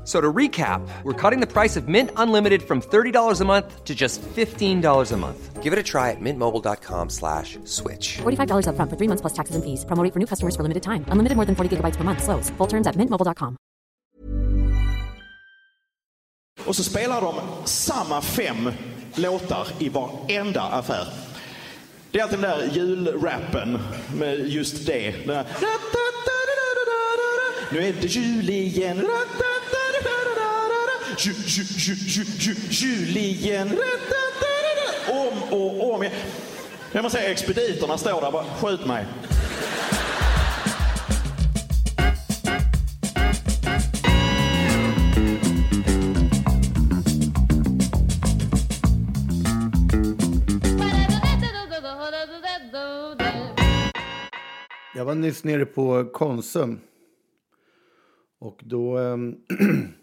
F- So to recap, we're cutting the price of Mint Unlimited from $30 a month to just $15 a month. Give it a try at mintmobile.com slash switch. $45 upfront for three months plus taxes and fees. Promo rate for new customers for limited time. Unlimited more than 40 gigabytes per month. Slows. Full terms at mintmobile.com. Och så spelar de samma fem låtar i varenda affär. Det är alltid den där julrappen med just det. Nu är det jul igen. Ju, ju, ju, ju, ju, Julien. Om och om igen. Jag måste säga, expediterna står där bara, skjut mig. Jag var nyss nere på Konsum. Och då Ähm,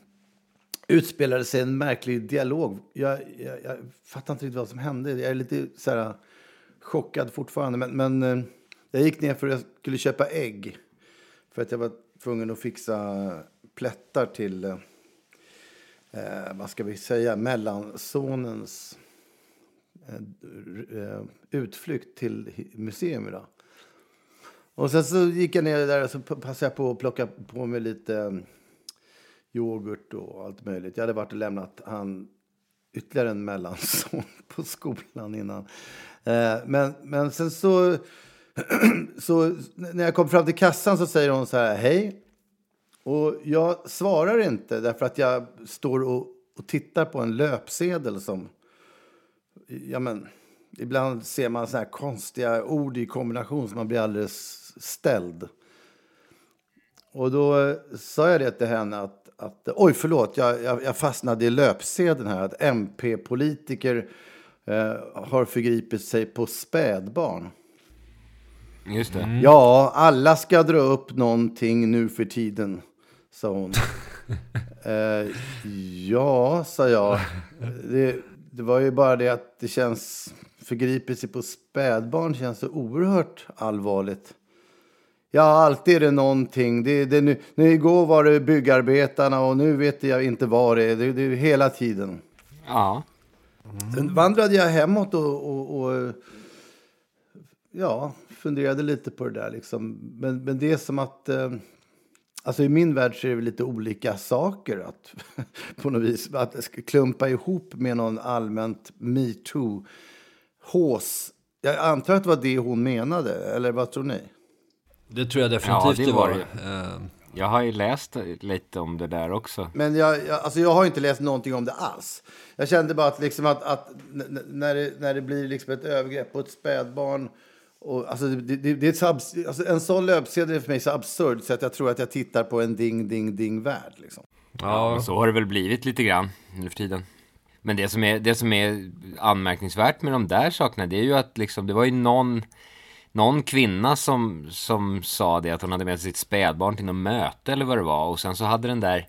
utspelade sig en märklig dialog. Jag, jag, jag fattar inte riktigt vad som hände. Jag är lite så här, eh, chockad fortfarande. Men, men eh, jag gick ner för att jag skulle köpa ägg. För att jag var tvungen att fixa plättar till, eh, eh vad ska vi säga, mellansonens eh, utflykt till museum idag. Och sen så gick jag ner där och så passade jag på att plocka på mig lite yoghurt och allt möjligt. Jag hade varit och lämnat han ytterligare en mellanson på skolan innan. Eh, men, men sen så, så när jag kom fram till kassan så säger hon så här, hej. Och jag svarar inte därför att jag står och, och tittar på en löpsedel som ja, men, ibland ser man så här konstiga ord i kombination så man blir alldeles ställd. Och då eh, sa jag det till henne att, att oj förlåt, jag, jag, jag fastnade i löpsedeln här, att MP-politiker eh, har förgripit sig på spädbarn. Just det. Ja, alla ska dra upp någonting nu för tiden, sa hon. eh, ja, sa jag. Det, det var ju bara det att det känns... Förgripelse på spädbarn känns så oerhört allvarligt. Ja, alltid är det någonting. Det, det, nu, nu igår var det byggarbetarna och nu vet jag inte vad det är. Det, det är hela tiden. Ja. Sen vandrade jag hemåt och, och, och ja, funderade lite på det där. Liksom. Men, men det är som att... Eh, alltså I min värld så är det lite olika saker att på något vis att klumpa ihop med någon allmänt metoo hås. Jag antar att det var det hon menade, eller vad tror ni? Det tror jag Ja, definitivt det det var var. det. Eh, Jag har ju läst lite om det där också. Men jag, jag, alltså jag har inte läst någonting om det alls. Jag kände bara att, liksom att, att när, det, när det blir liksom ett övergrepp på ett spädbarn och, alltså, det, det, det är ett alltså, en sån löpsedel är för mig så absurd så att jag tror att jag tittar på en ding, ding, ding värld. Liksom. Ja, så har det väl blivit lite grann nu för tiden. Men det som är, det som är anmärkningsvärt med de där sakerna, det är ju att liksom, det var ju någon, någon kvinna som, som sa det, att hon hade med sig sitt spädbarn till något möte eller vad det var. Och sen så hade den där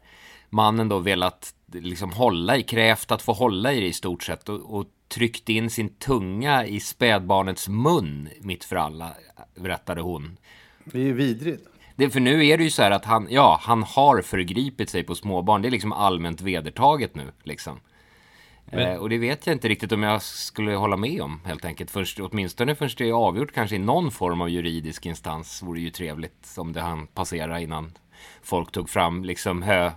mannen då velat liksom hålla i, krävt att få hålla i det i stort sett och, och tryckt in sin tunga i spädbarnets mun mitt för alla, berättade hon. Det är ju vidrigt. Det, för nu är det ju så här att han, ja, han har förgripit sig på småbarn. Det är liksom allmänt vedertaget nu, liksom. Eh, och det vet jag inte riktigt om jag skulle hålla med om, helt enkelt. Först, åtminstone först det är avgjort, kanske i någon form av juridisk instans, vore ju trevligt om det hann passera innan folk tog fram, liksom, hö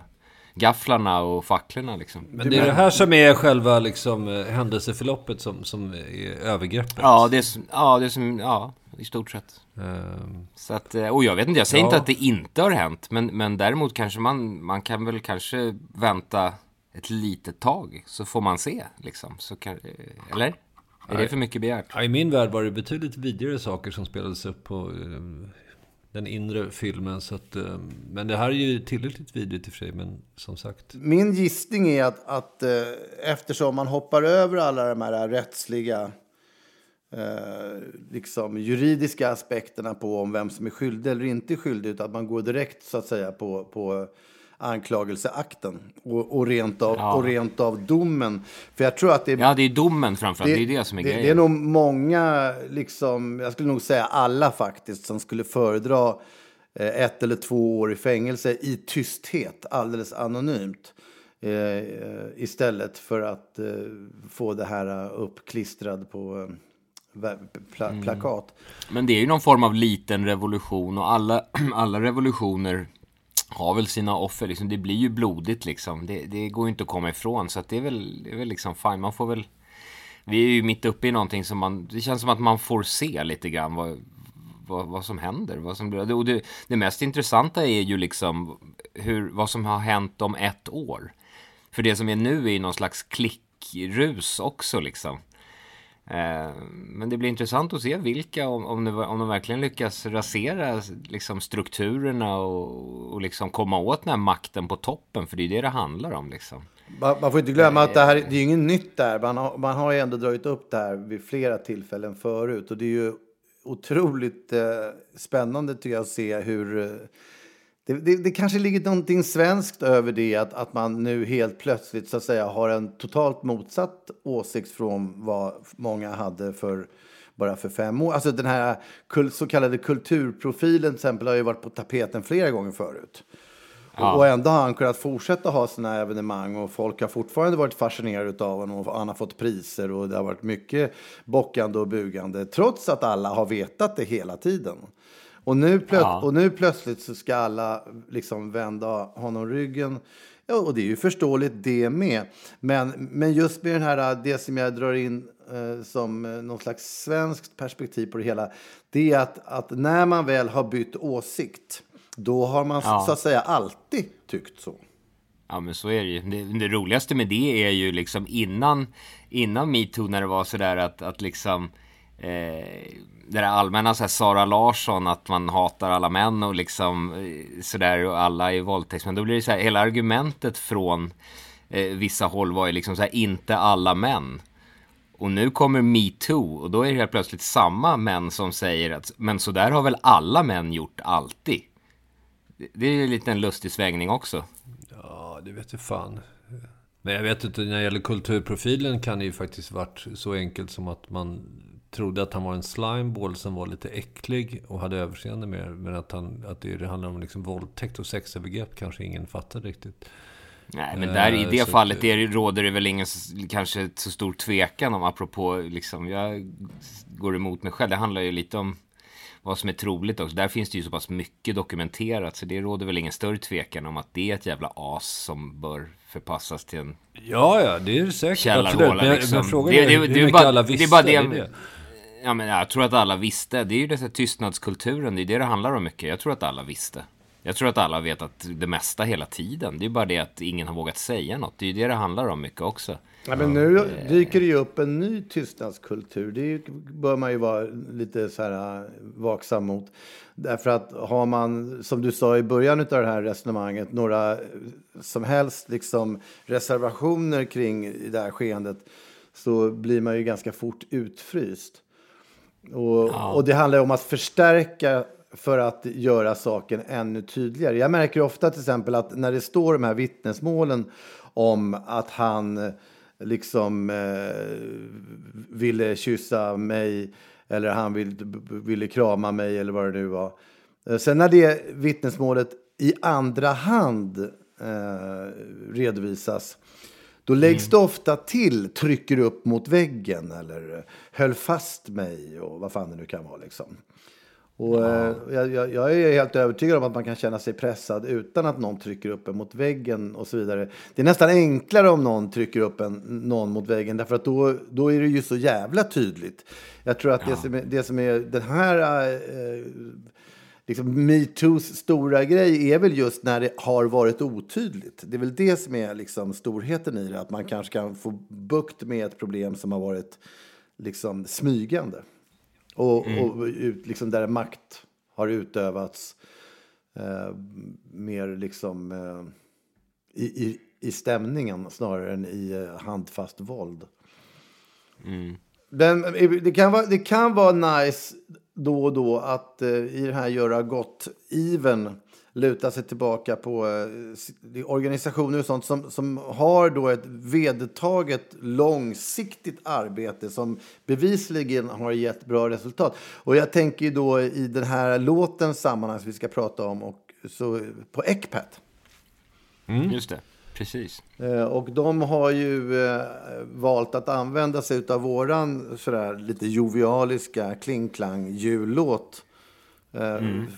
gafflarna och facklorna liksom. Men det är det här som är själva liksom, eh, händelseförloppet som, som är övergreppet? Ja, det är, som- ja, det är som, ja, i stort sett. Ehm, Så att, eh, och jag vet inte, jag säger Ja. inte att det inte har hänt, men, men däremot kanske man, man kan väl kanske vänta ett litet tag, så får man se liksom. Så kan, eh, eller? Är det för mycket begärt? I min värld var det betydligt vidare saker som spelades upp på eh, den inre filmen. Så att, eh, men det här är ju tillräckligt vidrigt i och för sig, men som sagt. Min gissning är att, att eftersom man hoppar över alla de här rättsliga, eh, liksom juridiska aspekterna på om vem som är skyldig eller inte skyldig, utan att man går direkt så att säga på, på anklagelseakten och, och, rent av, Ja. och rent av domen. För jag tror att det är Ja, det är domen framförallt, det, är det som är det, grejen. det är nog många, liksom, jag skulle nog säga alla faktiskt, som skulle föredra eh, ett eller två år i fängelse i tysthet, alldeles anonymt. Eh, istället för att eh, få det här eh, uppklistrad på eh, pla- Mm. plakat. Men det är ju någon form av liten revolution och alla, alla revolutioner har väl sina offer. Liksom. Det blir ju blodigt liksom. Det, det går ju inte att komma ifrån. Så att det, är väl, det är väl liksom fine. Man får väl... Vi är ju mitt uppe i någonting som man... Det känns som att man får se lite grann vad, vad, vad som händer. Vad som, blir- och det, det mest intressanta är ju liksom hur, vad som har hänt om ett år. För det som är nu är ju någon slags klickrus också liksom. Eh, Men det blir intressant att se vilka, om, om, de, om de verkligen lyckas rasera liksom, strukturerna och, och liksom komma åt den här makten på toppen, för det är det det handlar om. Liksom. Man, får inte glömma att det här det är ju inget nytt där. Man har, man har ju ändå dragit upp det här vid flera tillfällen förut. Och det är ju otroligt eh, spännande tycker jag att se hur... Det, det, det kanske ligger någonting svenskt över det att, att man nu helt plötsligt så att säga har en totalt motsatt åsikt från vad många hade för bara för fem år. Alltså den här så kallade kulturprofilen till exempel har ju varit på tapeten flera gånger förut. Och- Och ändå har han kunnat fortsätta ha sina evenemang och folk har fortfarande varit fascinerade av honom och han har fått priser och det har varit mycket bockande och bugande trots att alla har vetat det hela tiden. Och nu, plöt- Ja. och nu plötsligt så ska alla liksom vända honom ryggen. Ja, och det är ju förståeligt det med. Men, men just med den här, det som jag drar in eh, som eh, någon slags svenskt perspektiv på det hela. Det är att, att när man väl har bytt åsikt, då har man Ja. så att säga alltid tyckt så. Ja men så är det ju. Det, det roligaste med det är ju liksom innan, innan metoo när det var sådär att, att liksom eh, det där allmänna så här Sara Larsson att man hatar alla män och liksom eh, sådär och alla är våldtäktsmän. Då blir det så här, hela argumentet från eh, vissa håll var ju liksom så här, inte alla män. Och nu kommer metoo och då är det helt plötsligt samma män som säger att men så där har väl alla män gjort alltid. Det- är ju en liten lustig svängning också. Ja, det vet du fan. Men jag vet inte, när det gäller kulturprofilen kan det ju faktiskt varit så enkelt som att man trodde att han var en slimeball som var lite äcklig och hade överseende med det. Men att, han, att det handlar om liksom våldtäkt och sexövergrepp kanske ingen fattar riktigt. Nej, men där i Eh, det så fallet det- råder det väl ingen kanske så stor tvekan om, apropå liksom, jag går emot mig själv. Det handlar ju lite om vad som är troligt också. Där finns det ju så pass mycket dokumenterat, så det råder väl ingen större tvekan om att det är ett jävla as som bör förpassas till en Ja, ja, det är det säkert. källarhåla. Absolut. Men, liksom. men frågan Det- är det- hur det är mycket bara- alla det är visste. bara det är det- det. Ja, men jag tror att alla visste. Det är ju den här tystnadskulturen, det är det det handlar om mycket. Jag tror att alla visste. Jag tror att alla vet att det mesta hela tiden. Det är bara det att ingen har vågat säga något. Det är ju det det handlar om mycket också. Ja, men nu dyker det ju upp en ny tystnadskultur. Det bör man ju vara lite så här äh, vaksam mot. Därför att har man, som du sa i början av det här resonemanget, några eh, som helst liksom reservationer kring det här skeendet så blir man ju ganska fort utfryst. Och, och det handlar om att förstärka för att göra saken ännu tydligare. Jag märker ofta till exempel att när det står de här vittnesmålen om att han eh, liksom eh, ville kyssa mig eller han vill, ville krama mig eller vad det nu var. Eh, Sen när det vittnesmålet i andra hand eh, redovisas då läggs det ofta till trycker upp mot väggen eller eh, höll fast mig och vad fan det nu kan vara. Liksom. Och, eh, jag, jag, jag är helt övertygad om att man kan känna sig pressad utan att någon trycker upp en mot väggen och så vidare. Det är nästan enklare om någon trycker upp en, någon mot väggen därför att då, då är det ju så jävla tydligt. Jag tror att det, som är, det som är den här eh, liksom metoos stora grej är väl just när det har varit otydligt. Det är väl det som är liksom storheten i det, att man kanske kan få bukt med ett problem som har varit liksom smygande. Och, och ut, liksom där makt har utövats eh, mer liksom eh, i, i, i stämningen snarare än i eh, handfast våld. Den, det, kan vara, det kan vara nice då och då att eh, i det här göra gott-iven luta sig tillbaka på eh, organisationer och sånt som, som har då ett vedertaget långsiktigt arbete som bevisligen har gett bra resultat. Och jag tänker ju då i den här låtens sammanhang som vi ska prata om och så eh, på Ecpat. Mm. Just det, precis. Eh, Och de har ju eh, valt att använda sig av våran sådär lite jovialiska kling-klang jullåt. Eh,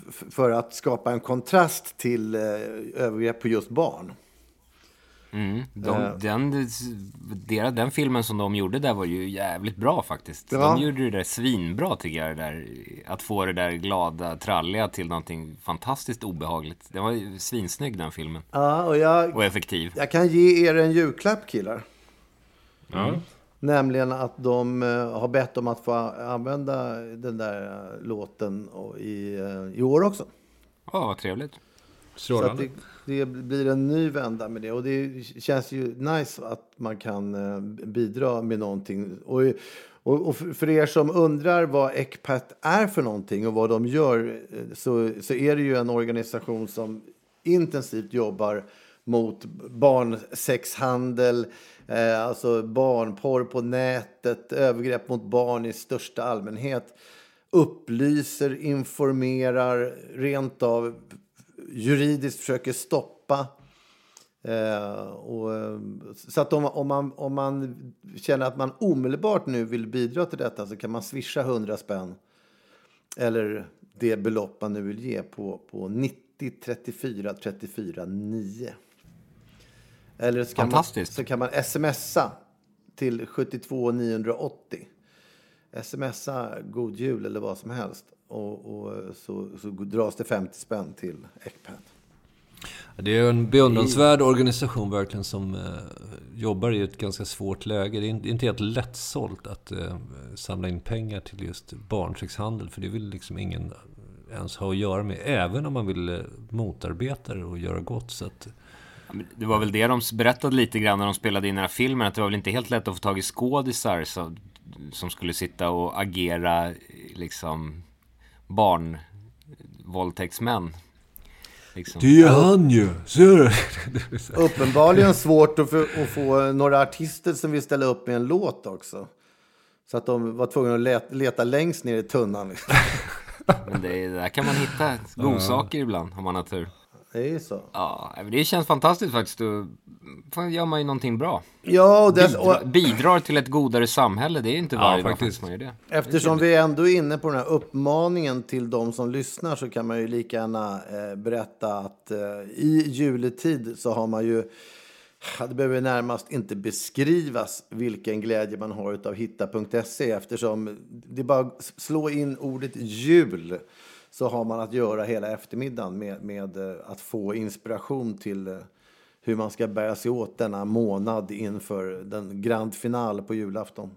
f- för att skapa en kontrast till övergrepp på just barn. Mm. De, den, deras, den filmen som de gjorde där var ju jävligt bra faktiskt. Ja. De gjorde det där svinbra tycker jag. Det där, att få det där glada, tralliga till någonting fantastiskt obehagligt. Den var ju svinsnygg den filmen. Ja, och jag, Och effektiv. jag kan ge er en julklapp killar. Ja. Nämligen att de eh, har bett om att få använda den där eh, låten i, i år också. Ja, vad trevligt. Strålande det, blir en ny vända med det. Och det känns ju nice att man kan eh, bidra med någonting. Och, och, och för er som undrar vad ECPAT är för någonting och vad de gör eh, så, så är det ju en organisation som intensivt jobbar mot barnsexhandel, eh, alltså barnporr på nätet, övergrepp mot barn i största allmänhet upplyser, informerar, rent av juridiskt försöker stoppa. Eh, och, så att om, om, man, om man känner att man omedelbart nu vill bidra till detta så kan man swisha 100 spänn eller det belopp man nu vill ge på, på 90 34 34 9. Eller så kan, man, så kan man smsa till 72 980. Smsa God Jul eller vad som helst. Och, och så, så dras det 50 spänn till Ecpat. Det är en beundransvärd organisation verkligen som eh, jobbar i ett ganska svårt läge. Det är inte- helt lättsålt att eh, samla in pengar till just barnsexhandel. För det vill liksom ingen ens ha att göra med. Även om man vill eh, motarbeta det och göra gott. Så att, Det var väl det de berättade lite grann när de spelade in den här filmen. Att det var väl inte helt lätt att få tag i skådisar som, som skulle sitta och agera liksom barnvåldtäktsmän. Liksom. det är han ju! Ser du? Uppenbarligen svårt att få, att få några artister som vill ställa upp med en låt också. Så att de var tvungna att leta, leta längst ner i tunnan. liksom. Men det, där kan man hitta godsaker ibland om man har tur. Det är ju så. Ja, det känns fantastiskt faktiskt. Då gör man ju någonting bra. Ja, och, dess, och Bidrar, till ett godare samhälle. Det är inte varje dag faktiskt. faktiskt man gör det. eftersom vi ändå är inne på den här uppmaningen till de som lyssnar så kan man ju lika gärna eh, berätta att eh, i juletid så har man ju Ja, det behöver närmast inte beskrivas vilken glädje man har av hitta.se eftersom det är bara att slå in ordet jul så har man att göra hela eftermiddagen med, med eh, att få inspiration till eh, hur man ska bära sig åt denna månad inför den grand final på julafton.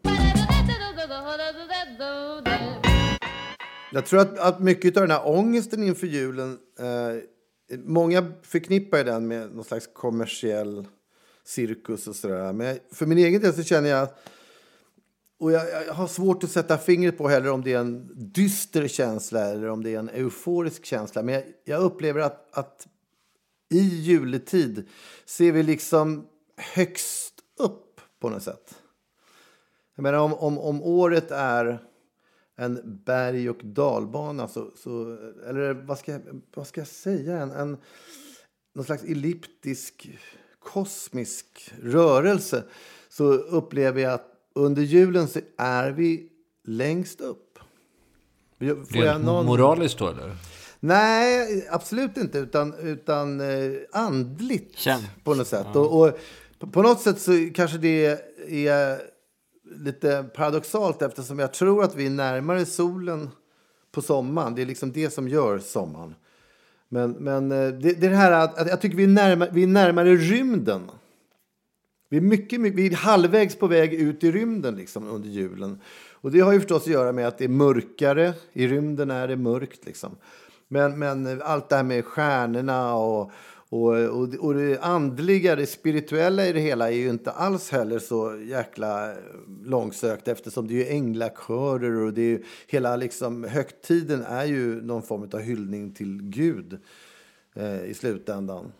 Jag tror att, att mycket av den här ångesten inför julen, eh, många förknippar den med någon slags kommersiell cirkus och sådär. Men jag- för min egen del så känner jag, och jag, jag har svårt att sätta fingret på heller om det är en dyster känsla eller om det är en euforisk känsla. Men jag, jag upplever att, att i juletid ser vi liksom högst upp på något sätt. Jag menar om, om, om året är en berg och dalbana. Så, så, eller vad ska, jag- vad ska jag säga? En, en, någon slags elliptisk kosmisk rörelse. Så upplever jag att under julen så är vi längst upp. Får jag någon... moraliskt då eller? Nej, absolut inte. Utan, utan eh, andligt Känn. på något sätt. Och, och på, på något sätt så kanske det är lite paradoxalt eftersom jag tror att vi är närmare solen på sommaren. Det är liksom det som gör sommaren. Men, men eh, det, det är det här att jag tycker vi är, närmare, vi är närmare rymden. Vi är, mycket, mycket, vi är halvvägs på väg ut i rymden liksom, under julen. Och det har ju förstås att göra med att det är mörkare. I rymden är det mörkt. Liksom. Men, men eh, allt det här med stjärnorna och, och, och, och det andliga, det spirituella i det hela är ju inte alls heller så jäkla långsökt eftersom det är ju änglakörer och det är ju, hela liksom, högtiden är ju någon form av hyllning till Gud eh, i slutändan.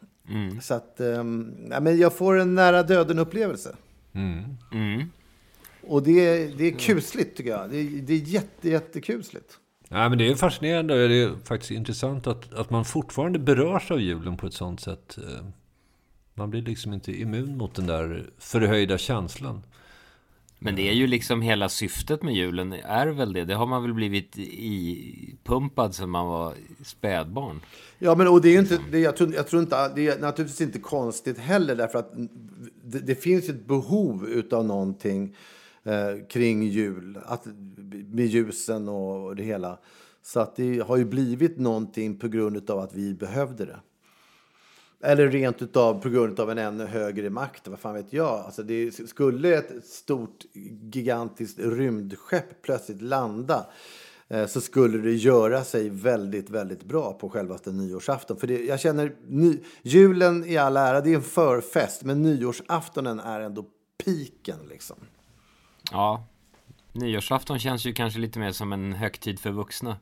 Så att, ehm, ja, men jag får en nära döden-upplevelse. Och det är, det är kusligt tycker jag. Det är, det är jätte, jättekusligt. Nej, men det är fascinerande och det är faktiskt intressant att, att man fortfarande berörs av julen på ett sånt sätt. eh, Man blir liksom inte immun mot den där förhöjda känslan. Men det är ju liksom hela syftet med julen är väl det. Det har man väl blivit i pumpad sedan man var spädbarn. Ja, men och det är ju inte, det, jag, tror, jag tror inte, det är naturligtvis inte konstigt heller därför att det, det finns ett behov utav någonting eh, kring jul, att, med ljusen och det hela. Så att det har ju blivit någonting på grund av att vi behövde det. Eller rent utav på grund av en ännu högre makt, vad fan vet jag. Alltså det skulle ett stort gigantiskt rymdskepp plötsligt landa eh, så skulle det göra sig väldigt, väldigt bra på självaste nyårsafton. För det, jag känner, ny, julen i all ära, det är en förfest, men nyårsaftonen är ändå piken liksom. Ja, nyårsafton känns ju kanske lite mer som en högtid för vuxna.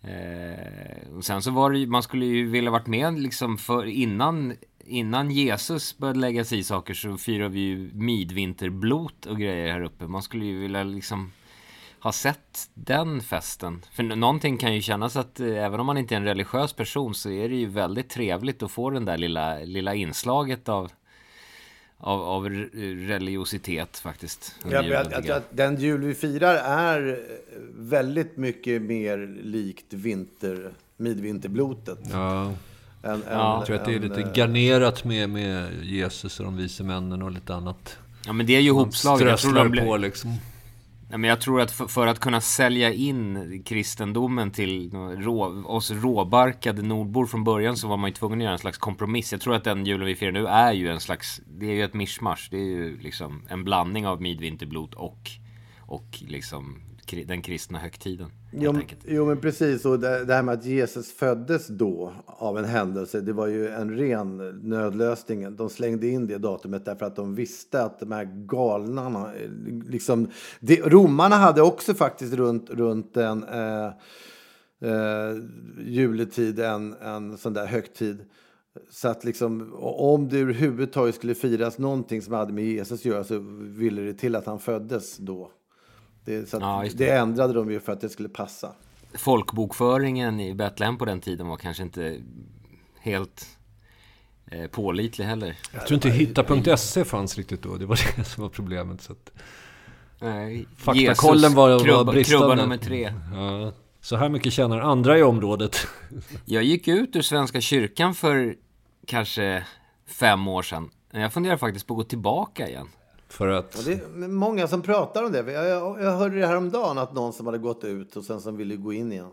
Eh, och sen så var det ju, man skulle ju vilja varit med liksom för innan, innan Jesus började lägga sig i saker så firar vi ju midvinterblot och grejer här uppe. Man skulle ju vilja liksom ha sett den festen. För någonting kan ju kännas att eh, även om man inte är en religiös person så är det ju väldigt trevligt att få den där lilla, lilla inslaget av av, av re- religiositet faktiskt. under Jag, jag, julen, jag, tycker jag. jag, den jul vi firar är eh, väldigt mycket mer likt vinter, midvinterblotet. Ja, Än, Ja. än, jag tror att det är lite eh, garnerat med, med Jesus och de vise männen och lite annat. Ja men det är ju hopslaget. Jag tror, Strösslar de på liksom men jag tror att för, för att kunna sälja in kristendomen till rå, oss råbarkade nordbor från början så var man ju tvungen att göra en slags kompromiss. Jag tror att den julen vi firar nu är ju en slags, det är ju ett mischmasch. Det är ju liksom en blandning av midvinterblot och, och liksom den kristna högtiden. Jo, jo, men precis. Och det, det här med att Jesus föddes då av en händelse, det var ju en ren nödlösning. De slängde in det datumet därför att de visste att de här galnarna, liksom, det, romarna hade också faktiskt runt, runt en eh, eh, juletid en, en sån där högtid. Så att liksom, om det överhuvudtaget skulle firas någonting som hade med Jesus att göra så ville det till att han föddes då. Det, så Ja, det. det. ändrade de ju för att det skulle passa. Folkbokföringen i Betlehem på den tiden var kanske inte helt eh, pålitlig heller. Jag tror inte hitta.se fanns riktigt då. Det var det som var problemet. Så att, Nej, Faktakollen var- var krubba, bristande. krubba nummer tre. ja, så här mycket tjänar andra i området. Jag gick ut ur Svenska kyrkan för kanske fem år sedan. Jag funderar faktiskt på att gå tillbaka igen. För att... Det är många som pratar om det. Jag, jag, jag hörde det här om dagen att någon som hade gått ut och sen som ville gå in igen.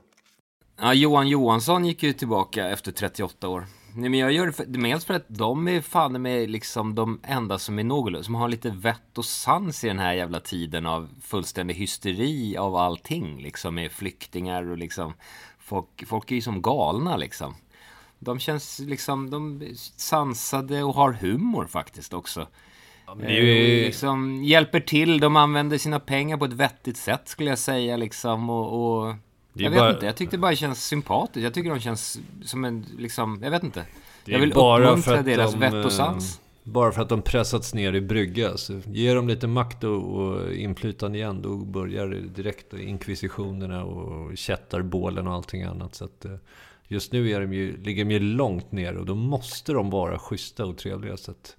Ja, Johan Johansson gick ju tillbaka efter 38 år. Nej, men jag gör det för, dels för att de är fan med liksom de enda som är någorlunda, som har lite vett och sans i den här jävla tiden av fullständig hysteri av allting, liksom med flyktingar och liksom folk, folk är ju som galna liksom. De känns liksom, de sansade och har humor faktiskt också. Det är Eh, ju- och liksom hjälper till, de använder sina pengar på ett vettigt sätt skulle jag säga liksom och, och Det jag vet bara- inte, jag tyckte det bara känns sympatiskt. Jag tycker de känns som en, liksom, jag vet inte. Det Jag vill bara uppmuntra deras de, vett eh, och sans. bara för att de pressats ner i brygga. Så ge dem lite makt och, och inflytande igen, då börjar det direkt inkvisitionerna och kättarbålen och allting annat. Så att, eh, just nu är de ju, ligger de ju långt ner och då måste de vara schyssta och trevliga. Så att,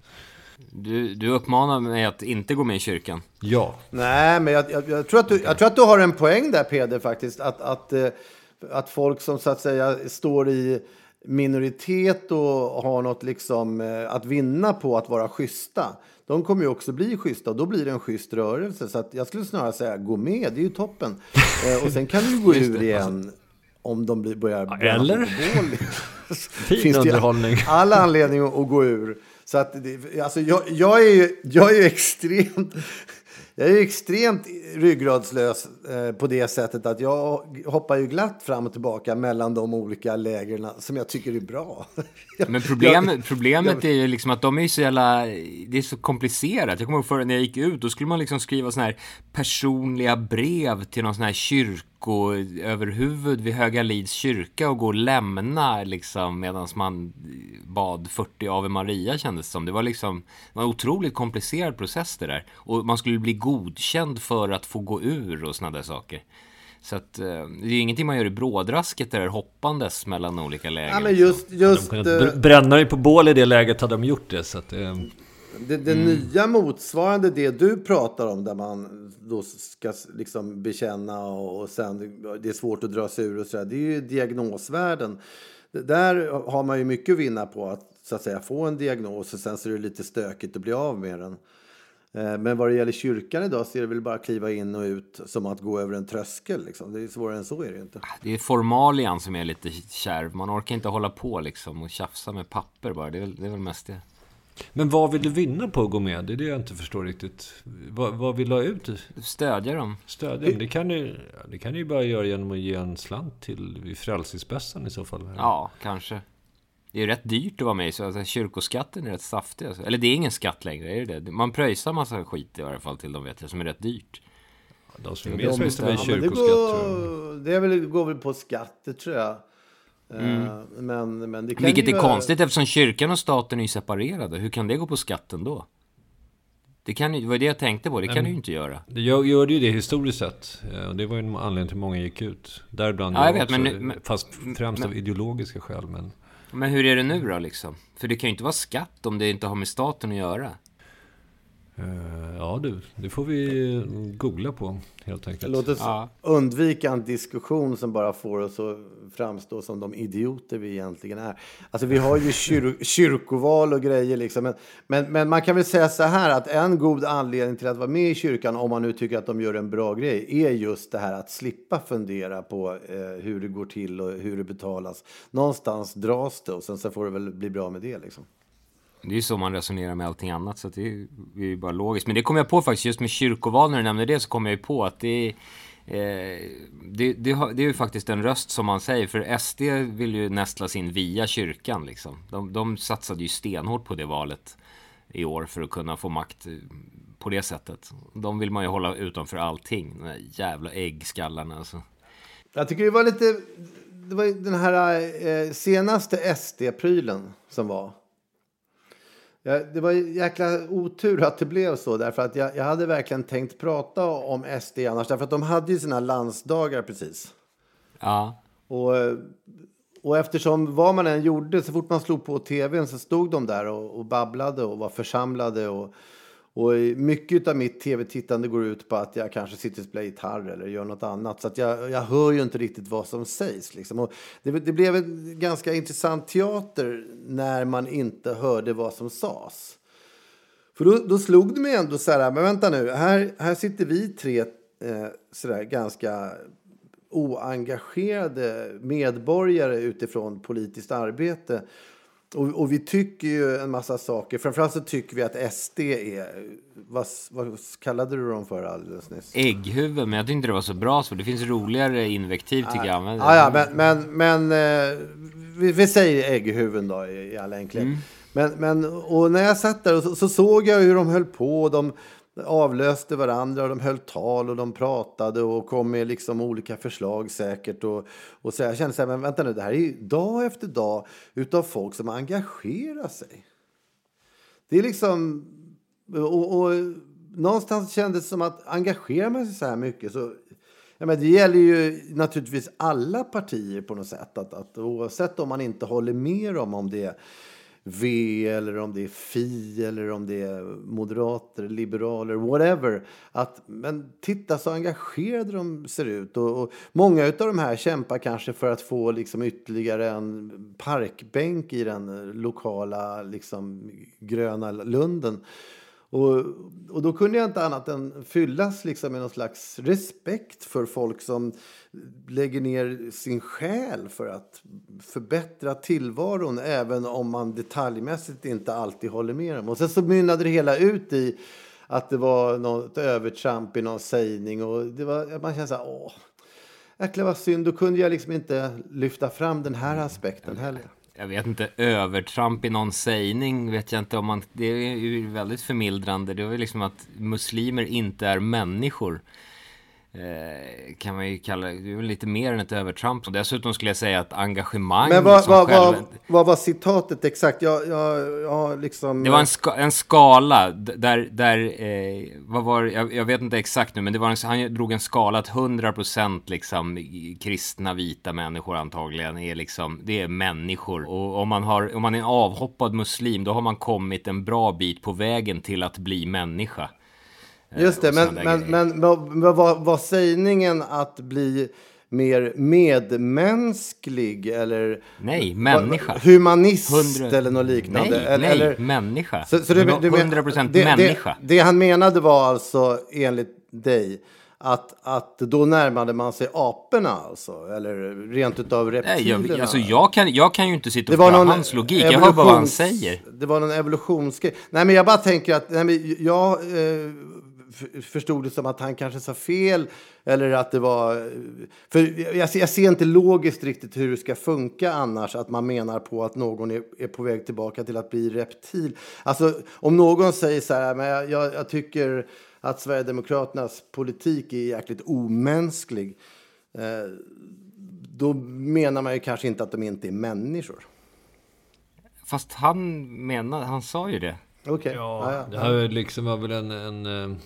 Du, du uppmanar mig att inte gå med i kyrkan. ja, Nej, men jag, jag, jag, tror att du, jag tror att du har en poäng där, Peder, faktiskt. Att, att, eh, att folk som så att säga står i minoritet och har något liksom eh, att vinna på att vara schyssta. De kommer ju också bli schyssta och då blir det en schysst rörelse. Så att jag skulle snarare säga gå med, det är ju toppen. Eh, och sen kan du gå ur igen om de börjar bränna eller? Fin underhållning. All anledning att gå ur. Så att alltså jag, jag, är ju, jag är ju extremt... Jag är ju extremt ryggradslös på det sättet att jag hoppar ju glatt fram och tillbaka mellan de olika lägren som jag tycker är bra. Men problem, problemet är ju liksom att de är ju så jävla, det är så komplicerat. Jag kommer ihåg förr när jag gick ut, då skulle man liksom skriva såna här personliga brev till någon sån här kyrkoöverhuvud vid Höga Lids kyrka och gå och lämna liksom medan man bad 40 Ave Maria kändes det som. Det var liksom, det var en otroligt komplicerad process det där. Och man skulle bli godkänd för att få gå ur och där saker. Så att eh, det är ju ingenting man gör i brådrasket där hoppandes mellan olika läger. ja, men just, just kunnat eh, br- bränna dig på bål i det läget hade de gjort det. Så att, eh, det, det nya motsvarande det du pratar om där man då ska liksom bekänna och, och sen det är svårt att dra sig ur och så där, Det är ju diagnosvärlden. Det- Där har man ju mycket att vinna på att så att säga få en diagnos och sen så är det lite stökigt att bli av med den. Eh, Men vad det gäller kyrkan idag så är det väl bara att kliva in och ut som att gå över en tröskel. Liksom. Det är svårare än så är det inte. Det är formalian som är lite kärv. Man orkar inte hålla på liksom och tjafsa med papper bara. Det är väl, det är väl mest det. Men vad vill du vinna på att gå med? Det är det jag inte förstår riktigt. Vad, vad vill du ha ut? Stödja dem. Stödja? Men Det kan, du, det kan du ju bara göra genom att ge en slant till Frälsningsbässan i så fall. Ja, kanske. Det är ju rätt dyrt att vara med i, så alltså, kyrkoskatten är rätt saftig. Alltså. Eller det är ingen skatt längre, är det det? Man pröjsar massa skit i varje fall till de vet jag, som är rätt dyrt. De som är med Ja, Ja, men det, kyrkoskatt tror jag. går, det är väl, går väl på skatter tror jag. Eh, Men, men det kan Vilket ju är vara- konstigt eftersom kyrkan och staten är ju separerade. Hur kan det gå på skatten då? Det, kan, ju- det var det jag tänkte på, det kan du ju inte göra. Det gör, det ju det historiskt sett. Eh, Och det var ju en anledning till att många gick ut. Däribland Ja, jag jag vet, också. men nu- men- fast främst av ideologiska skäl. Men men hur är det nu då liksom? För det kan ju inte vara skatt om det inte har med staten att göra eh, ja du, det får vi googla på helt enkelt. Låt oss Ja. undvika en diskussion som bara får oss att framstå som de idioter vi egentligen är. Alltså vi har ju kyr kyrkoval och grejer liksom. Men, men, men man kan väl säga så här att en god anledning till att vara med i kyrkan om man nu tycker att de gör en bra grej är just det här att slippa fundera på eh, hur det går till och hur det betalas. Någonstans dras det och sen så får det väl bli bra med det liksom. Det är ju så man resonerar med allting annat, så att det är ju det är ju bara logiskt. Men det kom jag på faktiskt, just med kyrkoval, när du nämnde det, så kom jag ju på att det är, eh, det, det, har- det är ju faktiskt en röst som man säger, för SD vill ju nästlas in via kyrkan liksom. De, de satsade ju stenhårt på det valet i år för att kunna få makt eh, på det sättet. De vill man ju hålla utanför allting, de där jävla äggskallarna alltså. Jag tycker det var lite... Det var den här eh, senaste SD-prylen som var. Ja, det var jäkla otur att det blev så. Därför att jag, jag hade verkligen tänkt prata om SD annars. Därför att de hade ju sina landsdagar precis. Ja, Och, och eftersom vad man än gjorde, så fort man slog på tvn så stod de där och, och babblade och var församlade. Och, och mycket av mitt tv-tittande går ut på att jag kanske sitter och spelar gitarr eller gör något annat. Så att jag, jag hör ju inte riktigt vad som sägs. Liksom. Och det, det blev en ganska intressant teater när man inte hörde vad som sades. För då, då slog det mig ändå så här, men vänta nu, här, här sitter vi tre eh, sådär ganska oengagerade medborgare utifrån politiskt arbete. Och, och vi tycker ju en massa saker. Framförallt så tycker vi att SD är... Vad, vad kallade du dem för alldeles nyss? ägghuvud, men jag tyckte inte det var så bra så. Det finns roligare invektiv tycker jag. Men, Ja, ja, men, men, men eh, vi, vi säger ägghuvuden då i, i all enkelhet. Men, men, och när jag satt där så, så såg jag hur de höll på. De avlöste varandra och de höll tal och de pratade och kom med liksom olika förslag säkert. Och, och så jag kände så här, men vänta nu, det här är ju dag efter dag utav folk som engagerar sig. Det är liksom... Och, och någonstans kändes det som att engagerar man sig så här mycket så... Ja, men det gäller ju naturligtvis alla partier på något sätt. Att, att oavsett om man inte håller med dem om det är V eller om det är Fi eller om det är moderater, liberaler, whatever. Att, men titta så engagerade de ser ut. Och, och många av de här kämpar kanske för att få liksom ytterligare en parkbänk i den lokala liksom, gröna lunden. Och, och då kunde jag inte annat än fyllas liksom med någon slags respekt för folk som lägger ner sin själ för att förbättra tillvaron även om man detaljmässigt inte alltid håller med dem. Och sen så mynnade det hela ut i att det var något övertramp i någon sägning och det var, man kände så här, åh, jäklar vad synd, då kunde jag liksom inte lyfta fram den här aspekten heller jag vet inte, övertramp i någon sägning vet jag inte om man, det är ju väldigt förmildrande. Det var ju liksom att muslimer inte är människor. Eh, kan man ju kalla det, är väl lite mer än ett övertramp. Och dessutom skulle jag säga att engagemang Men vad, vad, själv... vad, vad var citatet exakt? Jag, jag, jag liksom... Det var en, ska, en skala där, där eh, vad var jag, jag, vet inte exakt nu, men det var en, han drog en skala att 100% liksom kristna vita människor antagligen är liksom, det är människor. Och om man, har, om man är en avhoppad muslim, då har man kommit en bra bit på vägen till att bli människa. Just det, men, men, men, men var, var sägningen att bli mer medmänsklig eller... Nej, människa. Humanist 100... eller något liknande. Nej, eller, nej eller... människa. Så, så du, du, 100% det, människa. Det, det, han menade var alltså, enligt dig, att, att då närmade man sig aporna alltså? Eller rent utav reptilerna? Nej, jag, alltså jag, kan, jag kan ju inte sitta och förklara hans logik. Jag hör bara vad han säger. Det var någon evolutionsgrej. Nej, men jag bara tänker att nej, men jag eh, förstod det som att han kanske sa fel. Eller att det var... För jag, jag ser inte logiskt riktigt hur det ska funka annars. Att man menar på att någon är, är på väg tillbaka till att bli reptil. Alltså om någon säger så här, men jag, jag, jag tycker att Sverigedemokraternas politik är jäkligt omänsklig. Eh, då menar man ju kanske inte att de inte är människor. Fast han menar, han sa ju det. Okej. Okay. Ja, ja, det här liksom var väl en, en eh,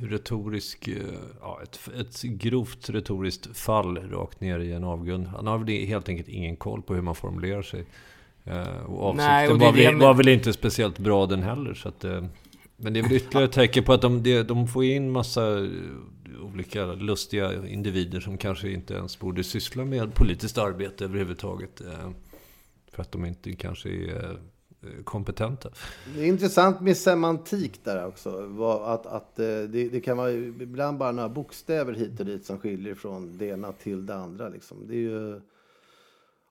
retorisk, eh, ja, ett, ett grovt retoriskt fall rakt ner i en avgrund. Han har väl helt enkelt ingen koll på hur man formulerar sig. Eh, och avsikten Nej, och var, väl, var, väl, inte speciellt bra den heller. Så att, men det är väl ytterligare ett tecken på att de, de får in massa olika lustiga individer som kanske inte ens borde syssla med politiskt arbete överhuvudtaget. För att de inte kanske är Eh, kompetenta. Det är intressant med semantik där också. Att, att eh, det, det, kan vara ibland bara några bokstäver hit och dit som skiljer från det ena till det andra. Liksom. Det är ju,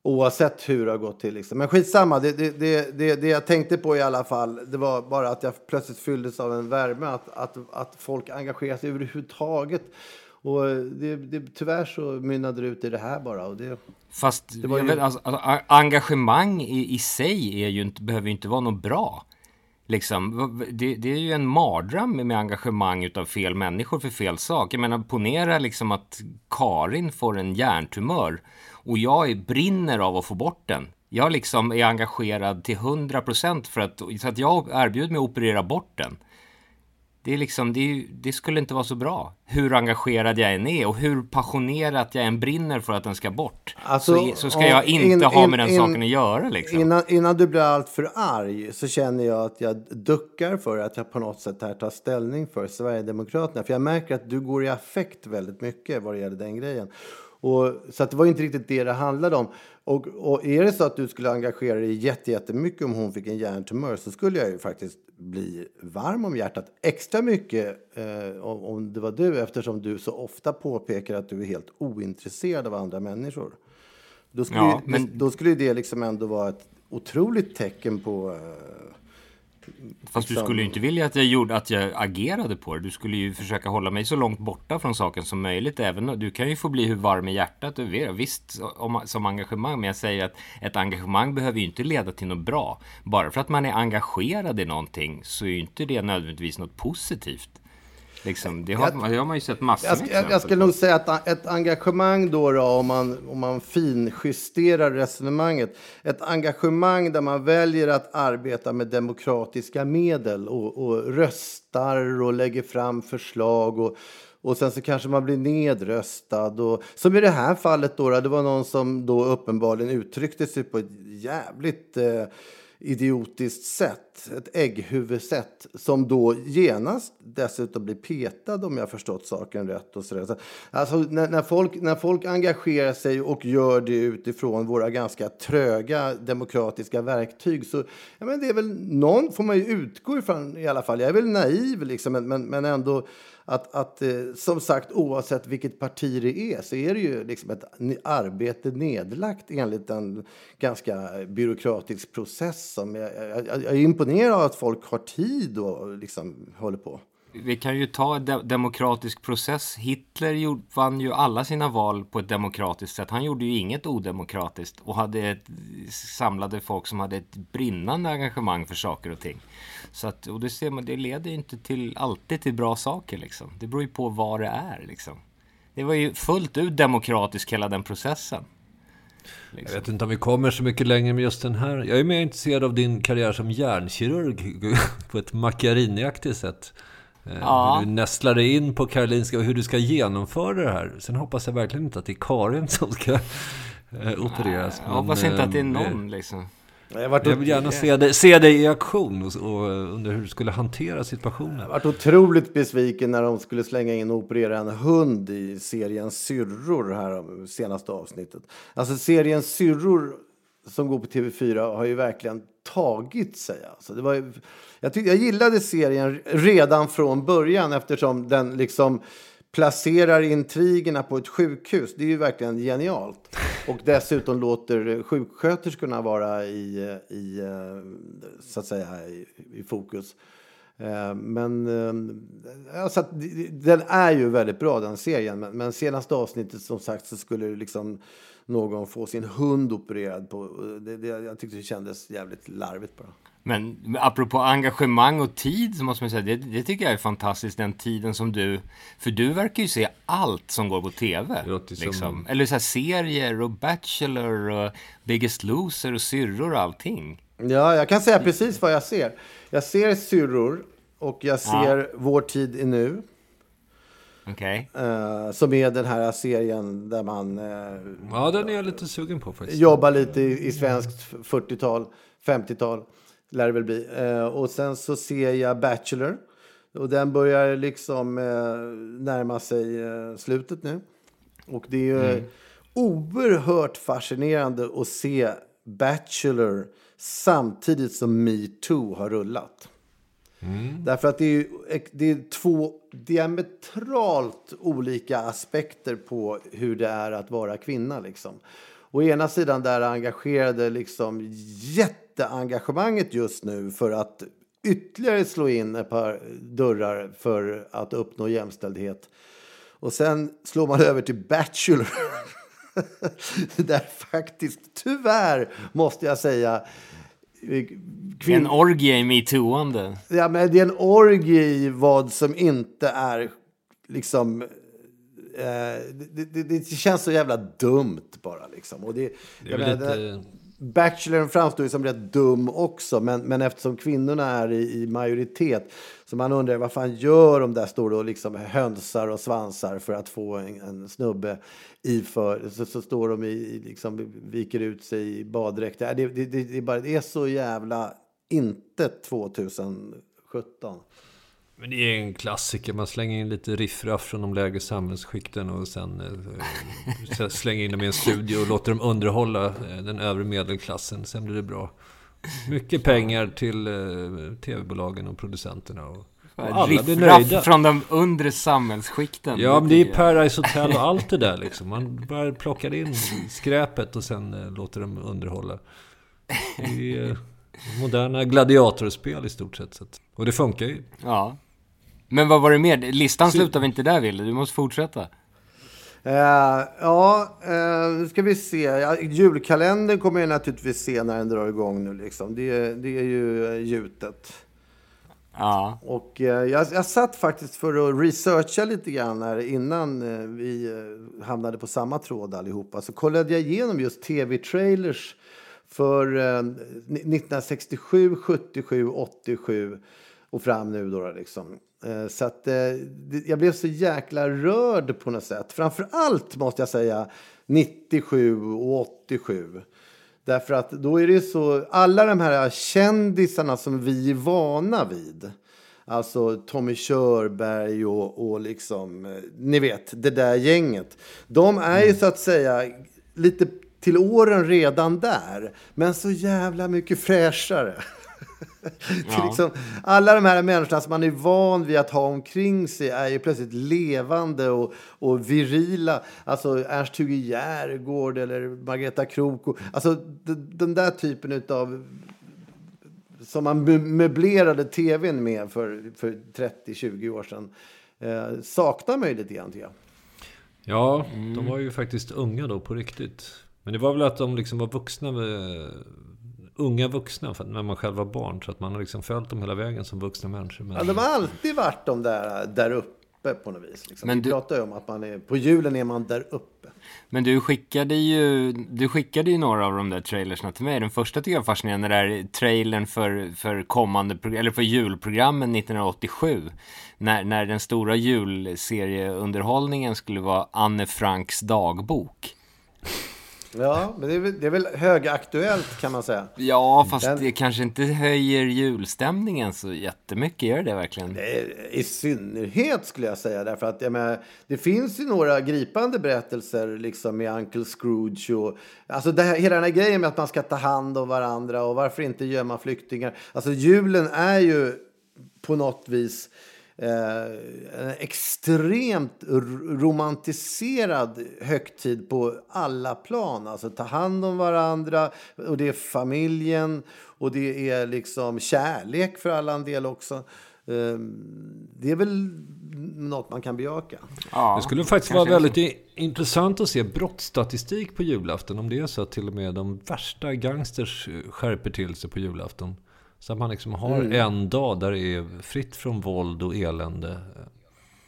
oavsett hur det har gått till. Liksom. Men skitsamma, det, det, det, det, det jag tänkte på i alla fall, det var bara att jag plötsligt fylldes av en värme. Att, att, att folk engagerar sig överhuvudtaget. Och det, det, tyvärr så mynnade det ut i det här bara. Och det, Fast det ju... vet, alltså, alltså, engagemang i, i sig är ju inte, behöver ju inte vara något bra. Liksom, det, det, är ju en mardröm med engagemang utav fel människor för fel sak. Jag menar, ponera liksom att Karin får en hjärntumör och jag brinner av att få bort den. Jag liksom är engagerad till 100% för att, så att jag erbjuder mig att operera bort den. Det, är liksom, det, det, skulle inte vara så bra. Hur engagerad jag än är och hur passionerat jag än brinner för att den ska bort. Alltså, så, så, ska jag inte in, ha med den in, saken att göra. Liksom. Innan, innan, du blir allt för arg så känner jag att jag duckar för att jag på något sätt här tar ställning för Sverigedemokraterna. För jag märker att du går i affekt väldigt mycket vad det gäller den grejen. Och, så att det var inte riktigt det det handlade om. Och, och är det så att du skulle engagera dig jättemycket om hon fick en hjärntumör så skulle jag ju faktiskt bli varm om hjärtat extra mycket eh, om, om det var du eftersom du så ofta påpekar att du är helt ointresserad av andra människor. Då skulle, ja, men... då skulle det liksom ändå vara ett otroligt tecken på eh, Fast du skulle ju inte vilja att jag gjorde att jag agerade på det. Du skulle ju försöka hålla mig så långt borta från saken som möjligt. Även du kan ju få bli hur varm i hjärtat du vill. Visst, om, som engagemang. Men jag säger att ett engagemang behöver ju inte leda till något bra. Bara för att man är engagerad i någonting så är ju inte det nödvändigtvis något positivt. Liksom, det, har, det har man ju sett massor Jag, jag, jag skulle nog säga att ett engagemang då, då om, man, om man finjusterar resonemanget. Ett engagemang där man väljer att arbeta med demokratiska medel och, och röstar och lägger fram förslag och, och sen så kanske man blir nedröstad. Och, som i det här fallet då, då, det var någon som då uppenbarligen uttryckte sig på ett jävligt eh, idiotiskt sätt, ett ägghuvudsätt som då genast dessutom blir petad om jag förstått saken rätt. Och så där. Alltså, när, när, folk, när folk engagerar sig och gör det utifrån våra ganska tröga demokratiska verktyg så ja, men det är väl någon får man ju utgå ifrån i alla fall. Jag är väl naiv liksom, men, men, men ändå att, att eh, som sagt oavsett vilket parti det är så är det ju liksom ett arbete nedlagt enligt en ganska byråkratisk process. Som jag, jag, jag är imponerad av att folk har tid och liksom håller på. Vi kan ju ta en de- demokratisk process. Hitler gjorde, vann ju alla sina val på ett demokratiskt sätt. Han gjorde ju inget odemokratiskt och hade ett, samlade folk som hade ett brinnande engagemang för saker och ting. Så att, och det ser man, det leder ju inte till, alltid till bra saker liksom. Det beror ju på vad det är liksom. Det var ju fullt ut demokratiskt, hela den processen. Jag vet inte om vi kommer så mycket längre med just den här. Jag är mer intresserad av din karriär som hjärnkirurg på ett Macchiariniaktigt sätt. Eh, Ja. Hur du nästlar dig in på Karolinska och hur du ska genomföra det här. Sen hoppas jag verkligen inte att det är Karin som ska eh, opereras. Jag hoppas inte att det är eh, någon liksom. Jag Jag vill gärna se dig, se dig i aktion och, och undra hur du skulle hantera situationen. varit otroligt besviken när de skulle slänga in och operera en hund i serien Syrror här senaste avsnittet. Alltså serien Syrror som går på TV4 har ju verkligen tagit sig. Alltså det var ju, jag, tyckte, jag gillade serien redan från början eftersom den liksom placerar intrigerna på ett sjukhus. Det är ju verkligen genialt. Och dessutom låter sjuksköterskorna vara i, i, eh, så att säga, i, i fokus. Eh, Men eh, alltså, den är ju väldigt bra den serien. Men, men senaste avsnittet som sagt så skulle liksom någon få sin hund opererad på. Det, det, jag tyckte det kändes jävligt larvigt bara. Men apropå engagemang och tid så måste man säga, det, det tycker jag är fantastiskt den tiden som du, för du verkar ju se allt som går på TV. Låter som- Liksom. Eller så här serier och Bachelor och Biggest Loser och Syrror och allting. Ja, jag kan säga precis vad jag ser. Jag ser syrror och jag ser Vår tid är nu. Okej? eh, som är den här serien där man eh, Ja, den är jag lite sugen på faktiskt. jobbar lite i, i svenskt 40-tal, 50-tal. Lär det väl bli. Eh, och sen så ser jag Bachelor. Och den börjar liksom närma sig slutet nu. Och det är ju oerhört fascinerande att se Bachelor samtidigt som metoo har rullat. Därför att det är, det är två diametralt olika aspekter på hur det är att vara kvinna. Liksom. Å ena sidan där engagerade liksom jätteengagemanget just nu för att ytterligare slå in ett par dörrar för att uppnå jämställdhet. Och sen slår man över till Bachelor. där faktiskt, tyvärr måste jag säga, kvin- En orgie i metooande. Ja, men det är en orgie i vad som inte är liksom... Eh, det, det, det känns så jävla dumt bara liksom. Och det, Det är jag väl lite... Bachelorn framstår ju som rätt dum också, men, men eftersom kvinnorna är i, i majoritet så man undrar vad fan gör de där står och liksom hönsar och svansar för att få en, en snubbe i för så, så står de i, liksom viker ut sig i baddräkt. Det, det, det, det, är bara, det är så jävla inte 2017. Men det är en klassiker. Man slänger in lite riffraff från de lägre samhällsskikten och sen eh, slänger in dem i en studio och låter dem underhålla eh, den övre medelklassen. Sen blir det bra. Mycket pengar till eh, tv-bolagen och producenterna. Och, och alla blir nöjda. Från de undre samhällsskikten. Ja, men det är. Paradise Hotel och allt det där liksom. Man bara plockar in skräpet och sen eh, låter dem underhålla. Det är eh, moderna gladiatorspel i stort sett. Så att, och det funkar ju. Ja. Men vad var det mer? Listan slutar vi inte där, Wille. Du måste fortsätta. Eh, ja, eh, nu ska vi se. Ja, julkalendern kommer jag naturligtvis se när den drar igång nu. Liksom. Det, det är ju eh, gjutet. Ja. Och eh, jag, jag satt faktiskt för att researcha lite grann här innan vi hamnade på samma tråd allihopa. Så kollade jag igenom just tv-trailers för eh, 1967, 77, 87 och fram nu då. då liksom. Eh, så att eh, jag blev så jäkla rörd på något sätt. Framför allt måste jag säga 97 och 87. Därför att då är det så, alla de här kändisarna som vi är vana vid. Alltså Tommy Körberg och, och liksom, eh, ni vet, det där gänget. De är ju så att säga lite till åren redan där. Men så jävla mycket fräschare. Är liksom, alla de här människorna som man är van vid att ha omkring sig är ju plötsligt levande och, och virila. Alltså Ernst-Hugo Järegård eller Margareta Krook. Och, alltså den där typen av som man mö- möblerade tvn med för, för 30-20 år sedan. Eh, saknar mig lite grann, tycker jag. Ja, de var ju faktiskt unga då på riktigt. Men det var väl att de liksom var vuxna med, Unga vuxna för att när man själv var barn. Så att man har liksom följt dem hela vägen som vuxna människor. Men, Ja, de har alltid varit de där, där uppe på något vis. Liksom. Men Vi du- pratar ju om att man är, på julen är man där uppe. Men du skickade ju, du skickade ju några av de där trailersna till mig. Den första tycker jag är fascinerande, det där trailern för, för kommande, eller för julprogrammen 1987. När, när den stora julserieunderhållningen skulle vara Anne Franks dagbok. Ja, men det är, väl, det är väl högaktuellt kan man säga. Ja, fast Den- det kanske inte höjer julstämningen så jättemycket, gör det verkligen? Eh, I synnerhet skulle jag säga. Därför att jag menar, det finns ju några gripande berättelser liksom med Uncle Scrooge. Och, alltså det här, hela den här grejen med att man ska ta hand om varandra och varför inte gömma flyktingar. Alltså julen är ju på något vis en extremt romantiserad högtid på alla plan. Alltså ta hand om varandra och det är familjen och det är liksom kärlek för alla en del också. Eh, Det är väl något man kan bejaka. Ja, Det skulle faktiskt vara väldigt intressant att se brottsstatistik på julafton. Om det är så att till och med de värsta gangsters eh, skärper till sig på julafton. Så att man liksom har Mm. en dag där det är fritt från våld och elände.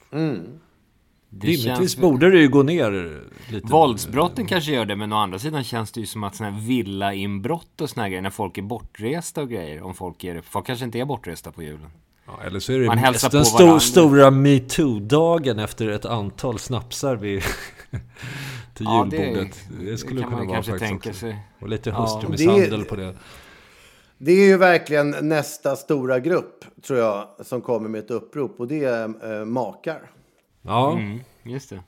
Det Rimligtvis känns- borde det ju gå ner lite. Våldsbrotten kanske gör det, men å andra sidan känns det ju som att sådana här villainbrott och här grejer, när folk är bortresta och grejer, om folk är. Folk kanske inte är bortresta på julen. Ja, eller så är det Man hälsar mest på den sto- varandra. stora metoo-dagen efter ett antal snapsar vid till Ja, det- julbordet. Det, skulle det kan kunna man vara kanske faktiskt tänka sig. Och lite Ja. hustrumisshandel Det- på det. Det är ju verkligen nästa stora grupp, tror jag, som kommer med ett upprop. Och det är eh, makar. Ja, Mm, just det.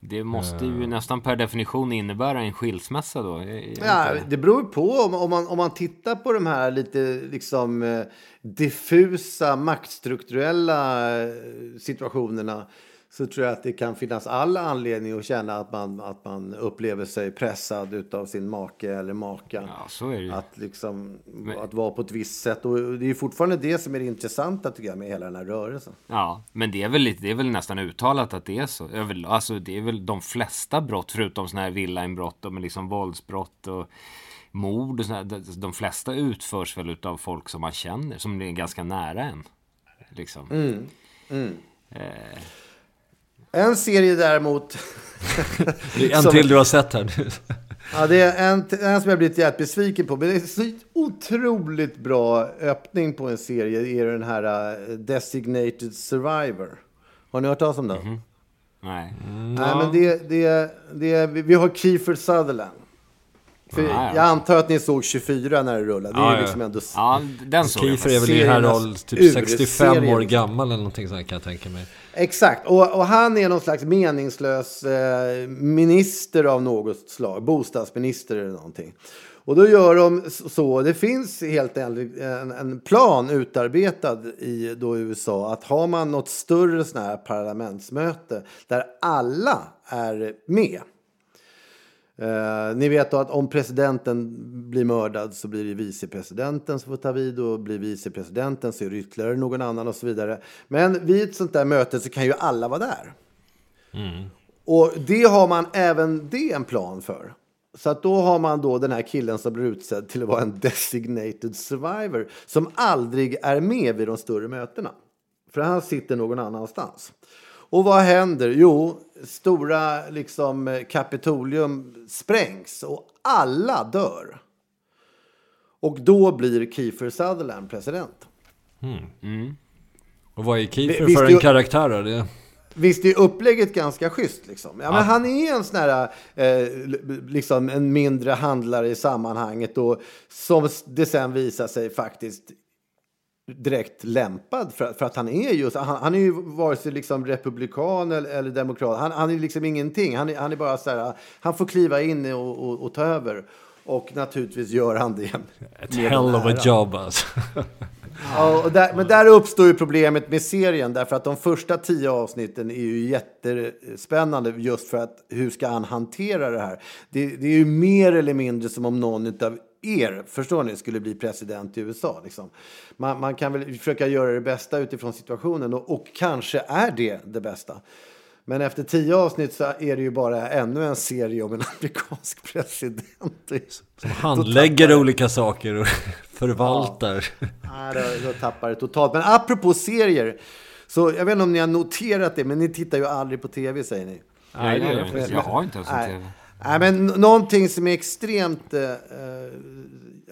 Det måste Eh. ju nästan per definition innebära en skilsmässa då. Ja, det beror på. Om, om, man, om man tittar på de här lite liksom, eh, diffusa maktstrukturella eh, situationerna så tror jag att det kan finnas all anledning att känna att man, att man upplever sig pressad av sin make eller maka. Ja. Att, liksom, att vara på ett visst sätt. Och det är fortfarande det som är det intressanta tycker jag med hela den här rörelsen. Ja, men det är, väl lite, det är väl nästan uttalat att det är så. Alltså det är väl de flesta brott, förutom sådana här villainbrott och med liksom våldsbrott och mord och såna här, de- flesta utförs väl utav folk som man känner, som är ganska nära en. Liksom. En serie däremot det är en Som- till du har sett här nu. Ja, det är en, en som jag blivit jävligt besviken på. Men det är så otroligt bra öppning på en serie. Det är den här uh, Designated Survivor. Har ni hört talas om den? Nej. Nej, men det, det, det, vi vi har Kiefer Sutherland. För Ah, ja. Jag antar att ni såg 24 när det rullade. Det är Ja, ja. liksom ändå... Ja, den såg jag Kiefer är väl i här seriernas roll typ ur- 65 år gammal eller någonting sånt kan jag tänka mig. Exakt, och, och han är någon slags meningslös eh, minister av något slag, bostadsminister eller någonting. Och då gör de så, det finns helt enkelt en, en plan utarbetad i då USA att har man något större sån här parlamentsmöte där alla är med. Eh, ni vet att om presidenten blir mördad så blir det vicepresidenten som får ta vid och blir vicepresidenten så är det ytterligare någon annan och så vidare. Men vid ett sånt där möte så kan ju alla vara där. Och det har man även det en plan för. Så att då har man då den här killen som blir utsedd till att vara en designated survivor som aldrig är med vid de större mötena. För han sitter någon annanstans. Och vad händer? Jo, stora liksom, Kapitolium sprängs och alla dör. Och då blir Kiefer Sutherland president. Och vad är Kiefer Visst, för en karaktär? då? Det... Visst är upplägget ganska schysst? Liksom. Ja, men Han är en sån här, eh, liksom en mindre handlare i sammanhanget och som det sen visar sig faktiskt direkt lämpad för, för att han är just, han, han är ju vare sig liksom republikan eller, eller demokrat, han, han är liksom ingenting, han är, han är bara så här, han får kliva in och, och, och ta över. Och naturligtvis gör han det. Ett hell of a job alltså. Ja, där, men där uppstår ju problemet med serien därför att de första tio avsnitten är ju jättespännande just för att hur ska han hantera det här? Det, det är ju mer eller mindre som om någon av er, förstår ni, skulle bli president i USA. Liksom. Man, man kan väl försöka göra det bästa utifrån situationen och, och kanske är det det bästa. Men efter tio avsnitt så är det ju bara ännu en serie om en amerikansk president. Som handlägger olika saker och förvaltar. Nej, då, då tappar det totalt. Men apropå serier. Så jag vet inte om ni har noterat det, men ni tittar ju aldrig på tv säger ni. Nej, jag. Jag har inte ens en. TV. Nej, men någonting som är extremt eh, eh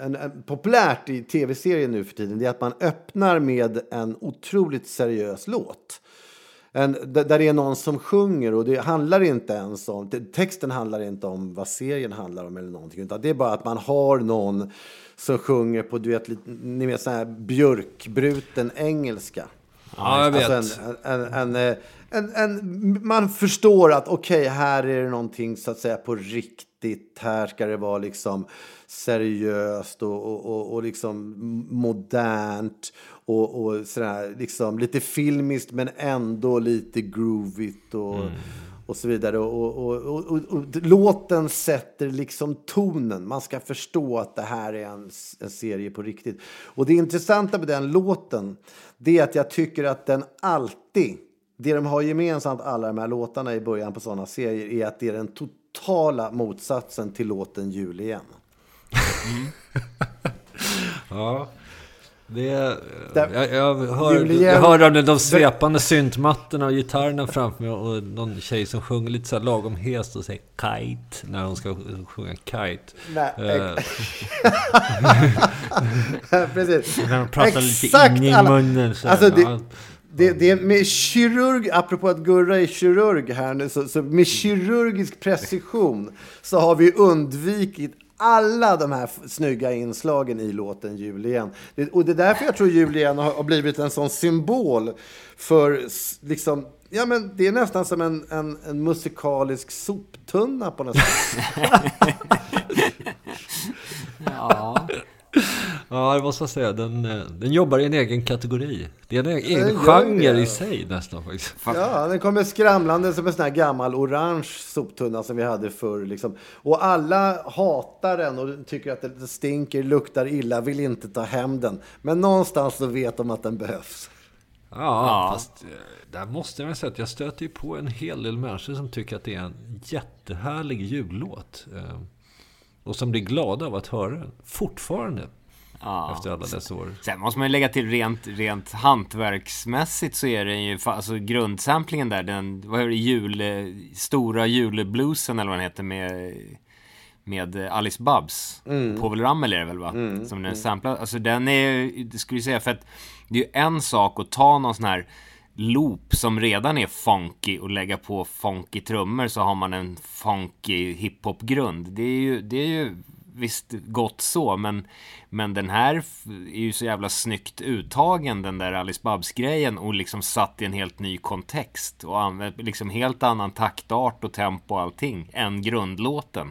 en, en, populärt i tv-serier nu för tiden det är att man öppnar med en otroligt seriös låt. En, där det är någon som sjunger och det handlar inte ens om, texten handlar inte om vad serien handlar om eller någonting utan det är bara att man har någon som sjunger på, du vet, ni vet sån här björkbruten engelska. Ja, jag vet. Alltså en, en, en, en, en, en, man förstår att okej, här är det någonting så att säga på riktigt. Här ska det vara liksom seriöst och, och, och, och liksom modernt och, och sådär, liksom lite filmiskt men ändå lite groovigt och, och så vidare. Och, och, låten sätter liksom tonen. Man ska förstå att det här är en, en serie på riktigt. Och det intressanta med den låten, det är att jag tycker att den alltid, det de har gemensamt alla de här låtarna i början på sådana serier, är att det är den totala motsatsen till låten Jul igen. Ja. Det Där- jag, jag, hör, Julian- jag hör de, de svepande syntmattorna och gitarrerna framför mig och någon tjej som sjunger lite så här lagom hest och säger kite när hon ska sjunga kite. Nej, Eh, Precis. när de pratar lite Exakt in i alla- munnen. Så Alltså, det- ja. Det, det är med kirurg, apropå att Gurra är kirurg här nu, så, så med kirurgisk precision så har vi undvikit alla de här snygga inslagen i låten Jul igen. Det, och det är därför jag tror Jul igen har, blivit en sån symbol för liksom, ja men det är nästan som en, en, en musikalisk soptunna på något sätt. Ja. Ja, det måste jag säga. Den, eh, den jobbar i en egen kategori. Det är en egen Den genre i sig nästan faktiskt. Ja, den kommer skramlande som en sån här gammal orange soptunna som vi hade förr. Liksom. Och alla hatar den och tycker att det stinker, luktar illa, vill inte ta hem den. Men någonstans så vet de att den behövs. Ja, Ja. fast eh, där måste jag säga att jag stöter ju på en hel del människor som tycker att det är en jättehärlig jullåt. eh, Och som blir glada av att höra den. Fortfarande. Ja. Efter alla dessa år. Sen måste man ju lägga till rent, rent hantverksmässigt så är den ju, alltså grundsamplingen där, den, vad är det, jul, stora julebluesen eller vad den heter med, med Alice Babs. Povel Ramel är det väl va? Som den samplar, alltså den är, det skulle jag säga, för att det är ju en sak att ta någon sån här loop som redan är funky och lägga på funky trummor så har man en funky hiphop-grund. Det är ju, det är ju visst gott så, men, men den här är ju så jävla snyggt uttagen, den där Alice Babs-grejen och liksom satt i en helt ny kontext och använt liksom helt annan taktart och tempo och allting än grundlåten.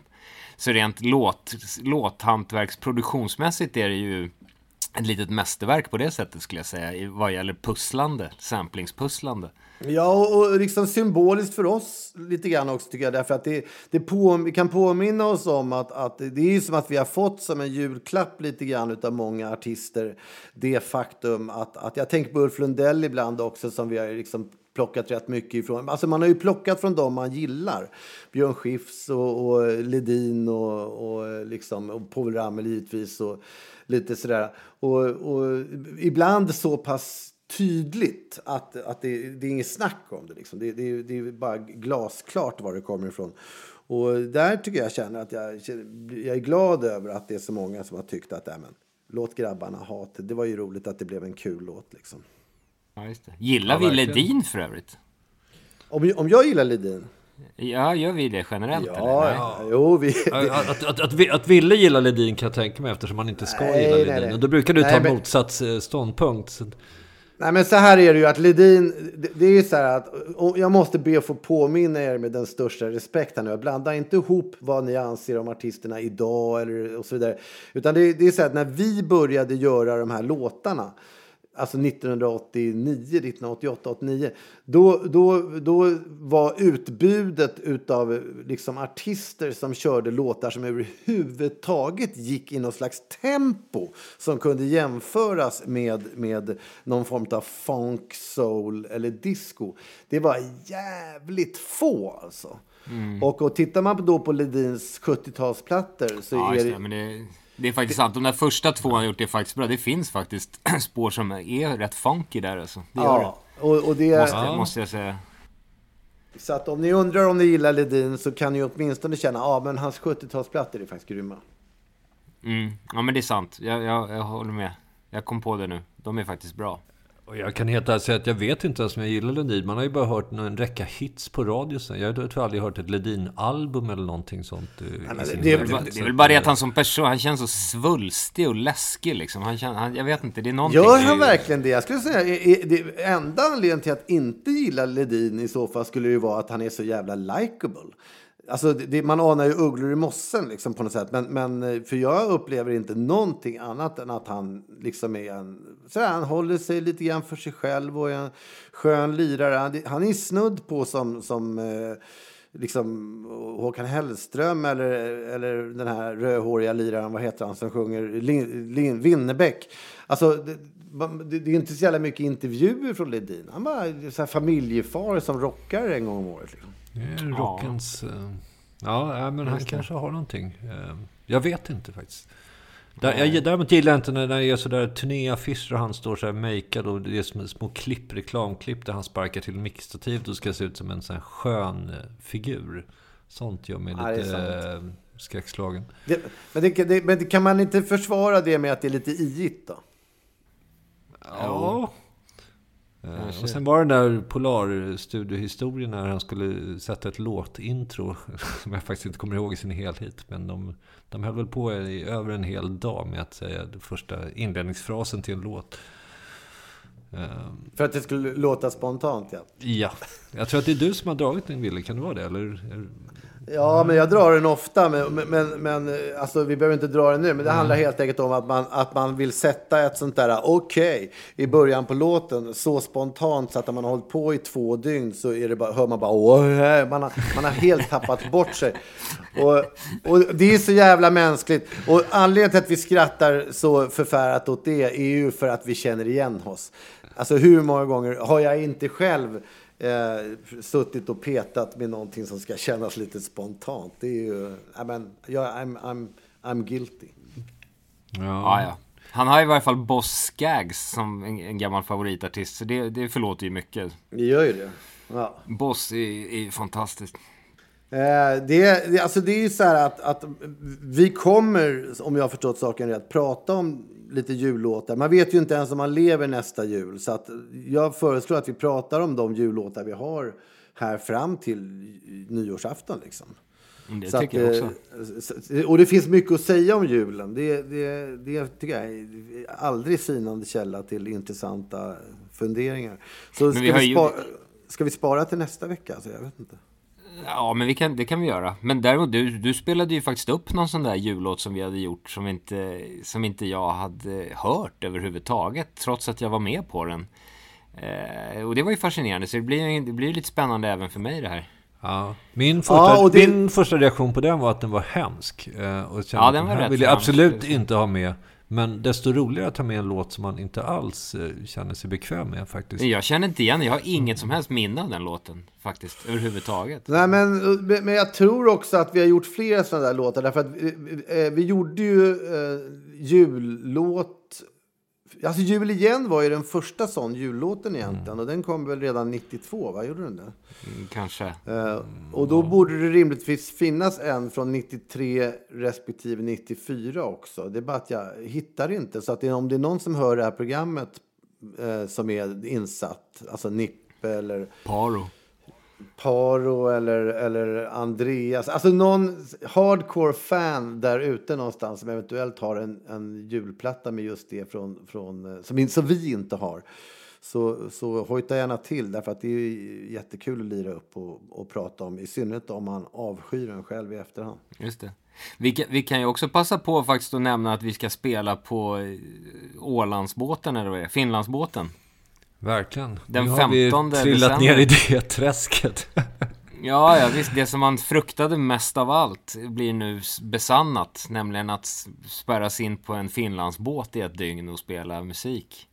Så rent låt, låthantverks produktionsmässigt är det ju ett litet mästerverk på det sättet skulle jag säga, vad gäller pusslande, samplingspusslande. Ja, och, liksom symboliskt för oss lite grann också tycker jag. Därför att det, det på, vi kan påminna oss om att, att det är som att vi har fått som en julklapp lite grann av många artister. Det faktum att, att jag tänker på Ulf Lundell ibland också som vi har liksom plockat rätt mycket ifrån. Alltså man har ju plockat från dem man gillar. Björn Skifs och, och Ledin och, och, liksom, och Povel Ramel givetvis. Och lite sådär. Och, och ibland så pass tydligt att, att det, det är inget snack om det. Liksom. Det, det, det är bara glasklart var det kommer ifrån. Och där tycker jag känner att jag, jag är glad över att det är så många som har tyckt att äh, men, låt grabbarna ha det. Det var ju roligt att det blev en kul låt liksom. Ja, just det. Gillar vi Ledin för övrigt? Om, om jag gillar Ledin? Ja, gör vi det generellt? Ja, eller? ja. jo vi... Att, att, att, att, att Ville gillar Ledin kan jag tänka mig eftersom man inte ska Nej, gilla nej, Ledin. nej. Och då brukar du Nej, ta men- motsatt ståndpunkt. Nej men så här är det ju att Ledin, det, det är ju så här att jag måste be att få påminna er med den största respekt här nu. Blanda inte ihop vad ni anser om artisterna idag eller och så vidare. Utan det, det är så här att när vi började göra de här låtarna Alltså 1989, 1988, 89. Då, då, då var utbudet utav liksom artister som körde låtar som överhuvudtaget gick i någon slags tempo som kunde jämföras med, med någon form av funk, soul eller disco. Det var jävligt få alltså. Och, och tittar man då på Ledins 70-talsplattor så Ja, är det... det. Det, det är faktiskt sant. De där första två han har gjort är faktiskt bra. Det finns faktiskt spår som är rätt funky där alltså. Det Ja, och, och det, det. Måste, måste jag säga. Så att om ni undrar om ni gillar Ledin så kan ni åtminstone känna att ah, men hans 70-talsplattor är faktiskt grymma. Mm. Ja, men det är sant. Jag, jag, jag håller med. Jag kom på det nu. De är faktiskt bra. Och jag kan helt ärligt säga att jag vet inte ens om jag gillar Ledin. Man har ju bara hört en räcka hits på radio sen. Jag har tror aldrig hört ett Ledin-album eller någonting sånt. eh, sin det är Det är, väl- bara, helhet. det är väl bara det att han som person, han känns så svulstig och läskig liksom. Han känner, han, jag vet inte, det är någonting. Gör det han verkligen det? Jag skulle säga är, är, det enda anledningen till att inte gilla Ledin i så fall skulle ju vara att han är så jävla likable. Alltså, det, man anar ju ugglor i mossen liksom, på något sätt. Men, men eh, för jag upplever inte någonting annat än att han liksom är en... Sådär, han håller sig lite grann för sig själv och är en skön lirare. Han, han är snudd på som... som eh, liksom Håkan Hellström eller, eller den här rödhåriga liraren, vad heter han, som sjunger Lin, Lin, Winnerbäck. Alltså, det, det, det är inte så jävla mycket intervjuer från Ledin. Han var så här familjefar som rockar en gång om året. Liksom. Det är rockens... eh, Ja, ja, men han kanske har någonting. Eh, Jag vet inte faktiskt. Jag, däremot gillar jag inte när det är sådär turnéaffischer och han står så här makead och det är som små klipp, reklamklipp där han sparkar till mixstativet och ska se ut som en sån här skön eh, figur. Sånt gör mig Ja, lite skräckslagen. Det, men, det, det, men kan man inte försvara det med att det är lite iigt då? Ja. Eh, Och sen var den där Polarstudiohistorien när han skulle sätta ett låtintro som jag faktiskt inte kommer ihåg i sin helhet. Men de, de höll väl på i över en hel dag med att säga den första inledningsfrasen till en låt. Eh, För att det skulle låta spontant, ja. Ja, jag tror att det är du som har dragit den Wille, kan det vara det? Eller? Ja, men jag drar den ofta. Men, men, men alltså, vi behöver inte dra den nu. Men det handlar helt enkelt om att man, att man vill sätta ett sånt där okej i början på låten så spontant så att när man har hållit på i två dygn så är det bara, hör man bara åh, eh", man har, man har helt tappat bort sig. Och, och det är så jävla mänskligt. Och anledningen till att vi skrattar så förfärat åt det är ju för att vi känner igen oss. Alltså hur många gånger har jag inte själv eh, suttit och petat med någonting som ska kännas lite spontant. Det är ju, I mean, jag, I'm, I'm, I'm guilty. Ja, ja. Han har i varje fall Boss Skaggs som en, en gammal favoritartist. Så det, det förlåter ju mycket. Vi gör ju det. Ja. Boss är, är fantastiskt. Eh, det, det, alltså det är ju så här att, att vi kommer, om jag har förstått saken rätt, prata om lite jullåtar. Man vet ju inte ens om man lever nästa jul. Så att jag föreslår att vi pratar om de jullåtar vi har här fram till nyårsafton. Liksom. Mm, Det Så tycker att, jag eh, också. så- Och det finns mycket att säga om julen. Det, det, det tycker jag är aldrig sinande källa till intressanta funderingar. Så ska vi vi, har ju- spara, ska vi spara till nästa vecka? Alltså, jag vet inte. Ja, men vi kan, det kan vi göra. Men däremot, du, du spelade ju faktiskt upp någon sån där jullåt som vi hade gjort som inte, som inte jag hade hört överhuvudtaget, trots att jag var med på den. Eh, och det var ju fascinerande, så det blir, ju- det blir lite spännande även för mig det här. Ja, min, första, Ja, och det- min första reaktion på den var att den var hemsk. Eh, Och Ja, den var rätt vill jag absolut inte ha med. Men desto roligare att ta med en låt som man inte alls eh, känner sig bekväm med faktiskt. Jag känner inte igen Jag har inget som helst minne av den låten. Faktiskt, överhuvudtaget. Nej, men, men jag tror också att vi har gjort flera sådana där låtar. Därför att vi, eh, vi gjorde ju eh, jullåt. Alltså Jul igen var ju den första sån jullåten egentligen. Och den kom väl redan 92, va? Gjorde den det? Mm, Kanske. Eh, och då borde det rimligtvis finnas en från 93 respektive 94 också. Det är bara att jag hittar inte. Så att det, om det är någon som hör det här programmet eh, som är insatt, alltså Nippe eller Paro. Paro eller, eller Andreas. Alltså någon hardcore fan där ute någonstans som eventuellt har en, en julplatta med just det från, från, eh, som, in- som vi inte har. Så, så hojta gärna till därför att det är jättekul att lira upp och, och prata om. I synnerhet om man avskyr den själv i efterhand. Just det. Vi kan, vi kan ju också passa på faktiskt att nämna att vi ska spela på eh, Ålandsbåten, eller vad det är, Finlandsbåten. Verkligen. Den nu har vi 15 trillat december. ner i det träsket. Ja, ja, visst. Det som man fruktade mest av allt blir nu besannat. Nämligen att spärras in på en Finlandsbåt i ett dygn och spela musik.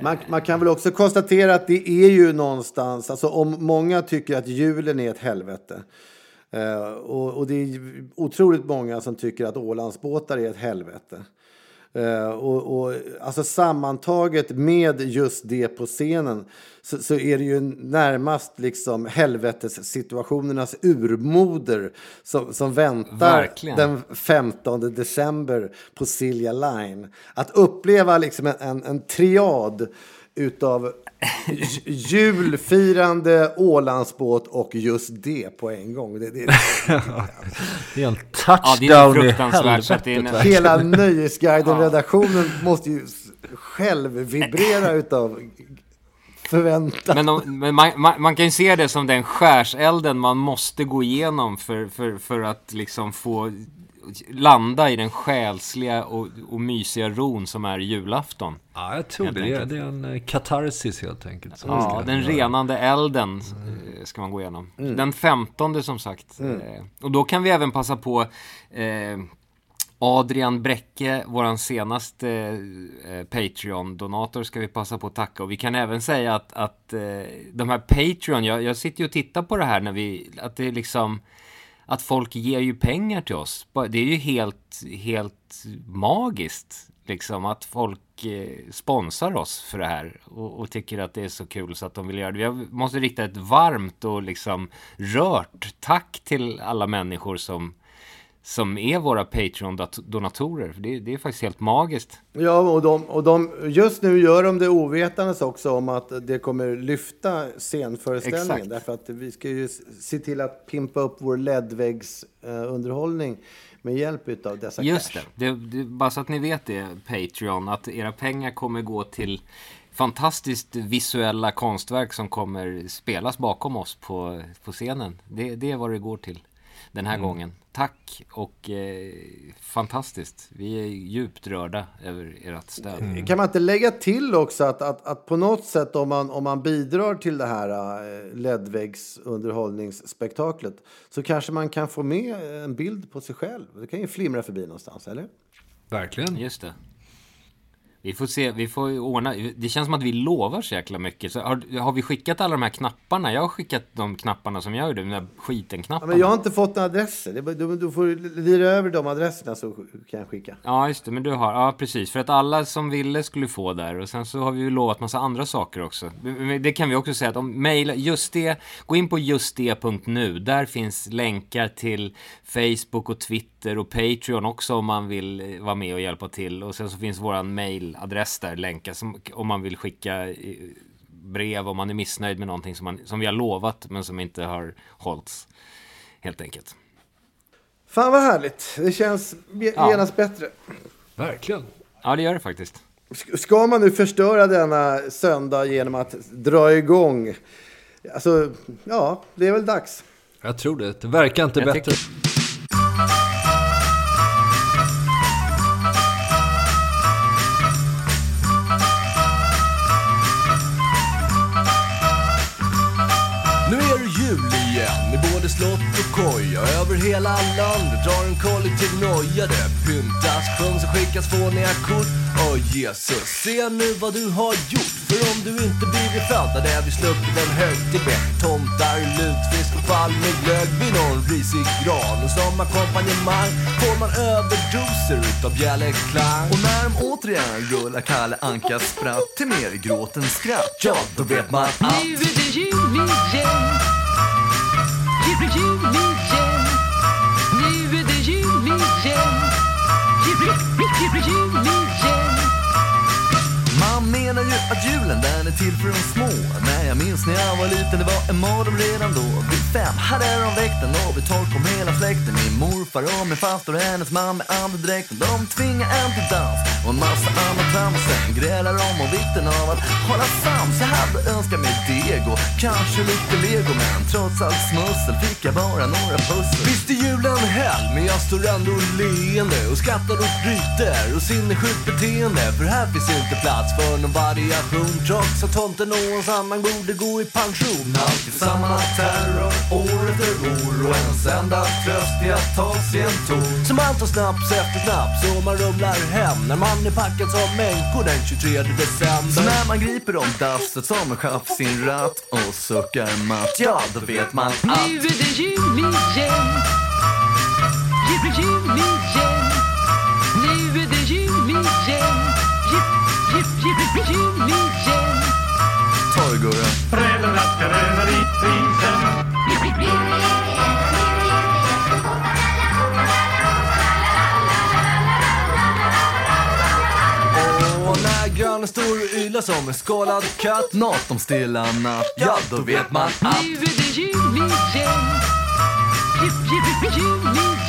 Man, man kan väl också konstatera att det är ju någonstans, alltså om många tycker att julen är ett helvete. Eh, och, och det är otroligt många som tycker att Ålandsbåtar är ett helvete. Eh, och, och, alltså sammantaget med just det på scenen så, så är det ju närmast liksom helvetessituationernas urmoder som, som väntar Verkligen. den 15 december på Silja Line. Att uppleva liksom en, en, en triad utav julfirande, Ålandsbåt och just det på en gång. Det, det, Det är en Ja, det är touchdown i det helvetet. hela Nöjesguiden-redaktionen måste ju själv vibrera utav förväntan. men de, men man, man, man kan ju se det som den skärselden man måste gå igenom för, för, för att liksom få landa i den själsliga och, och mysiga ron som är julafton. Ja, jag tror det. Enkelt. det är en eh, katarsis helt enkelt. Ja, den göra. renande elden eh, ska man gå igenom. Den 15 som sagt. Eh, Och då kan vi även passa på eh, Adrian Bräcke, våran senaste eh, Patreon-donator ska vi passa på att tacka. Och vi kan även säga att, att eh, de här Patreon, jag, jag sitter ju och tittar på det här när vi, att det är liksom att folk ger ju pengar till oss. Det är ju helt, helt magiskt. Liksom att folk eh, sponsrar oss för det här och, och tycker att det är så kul så att de vill göra det. Jag måste rikta ett varmt och liksom rört tack till alla människor som, som är våra Patreon-donatorer. Det, det är faktiskt helt magiskt. Ja, och, de, och de, just nu gör de det ovetandes också om att det kommer lyfta scenföreställningen. Exakt. Därför att vi ska ju se till att pimpa upp vår ledväggsunderhållning med hjälp av dessa Just cash. det. det, det. Bara så att ni vet det, Patreon, att era pengar kommer gå till fantastiskt visuella konstverk som kommer spelas bakom oss på, på scenen. Det, det är vad det går till den här gången. Tack och eh, fantastiskt. Vi är djupt rörda över ert stöd. Kan man inte lägga till också att, att, att på något sätt om man, om man bidrar till det här eh, ledväggsunderhållningsspektaklet så kanske man kan få med en bild på sig själv. Det kan ju flimra förbi någonstans, eller? Verkligen. Just det. Vi får se, vi får ordna. Det känns som att vi lovar så jäkla mycket. Så har, har vi skickat alla de här knapparna? Jag har skickat de knapparna som jag gjorde, de där Ja, skiten-knapparna. men jag har inte fått några adresser. Du, du får lira över de adresserna så kan jag skicka. Ja, just det. Men du har, ja precis. För att alla som ville skulle få där. Och sen så har vi ju lovat massa andra saker också. Det kan vi också säga att om mejla, just det, gå in på justdet.nu. Där finns länkar till Facebook och Twitter och Patreon också om man vill eh, vara med och hjälpa till. Och sen så finns våran mailadress där, länkar som, om man vill skicka eh, brev om man är missnöjd med någonting som, man, som vi har lovat men som inte har hållits. Helt enkelt. Fan vad härligt. Det känns ge- Ja. genast bättre. Verkligen. Ja, det gör det faktiskt. Sk- Ska man nu förstöra denna söndag genom att dra igång? Alltså, ja, det är väl dags. Jag tror det. Det verkar inte Jag bättre. Hela landet drar en kollektiv noja Det pyntas, sjungs och skickas fåniga kort? Åh Jesus, se nu vad du har gjort. För om du inte blivit född hade vi sluppit en högtid med. Tomtar, lutfisk och palmeglögg vid någon risig gran Och som ackompanjemang får man överdoser utav bjällerklang Och när de återigen rullar Kalle Ankas spratt till mer gråt än skratt, ja då vet man att Nu är det jul igen. Jul, jul igen. Menar ju att julen den är till för de små. När jag minns när jag var liten, det var en mardröm redan då. Vid fem hade de väckt en och vid tolv kom hela släkten. Min morfar och min faster och hennes man med andedräkten De tvingade en till dans och en massa annat trams Sen grälar de om vikten av att hålla sams Jag hade önskat mig deg och kanske lite lego Men trots allt smussel fick jag bara några pussel. Visst är julen hell, men jag står ändå leende och skrattar och bryter och sinnessjukt beteende. För här finns inte plats för någon variation trots att tomten och hans annan borde gå i pension. Alltid samma terror år efter år och ens enda tröst är att ta sig en ton. Så man tar snaps efter snaps och man rumlar hem när man är packad som människor den 23 december. Så när man griper om dasset som en chef sin ratt och suckar matt, ja då vet man att Nu är det jul igen. Jul, jul igen. Stor yla och som en skalad katt Nåt om stilla natt, ja då vet man att Nu är det jul igen. Jul, jul, jul igen.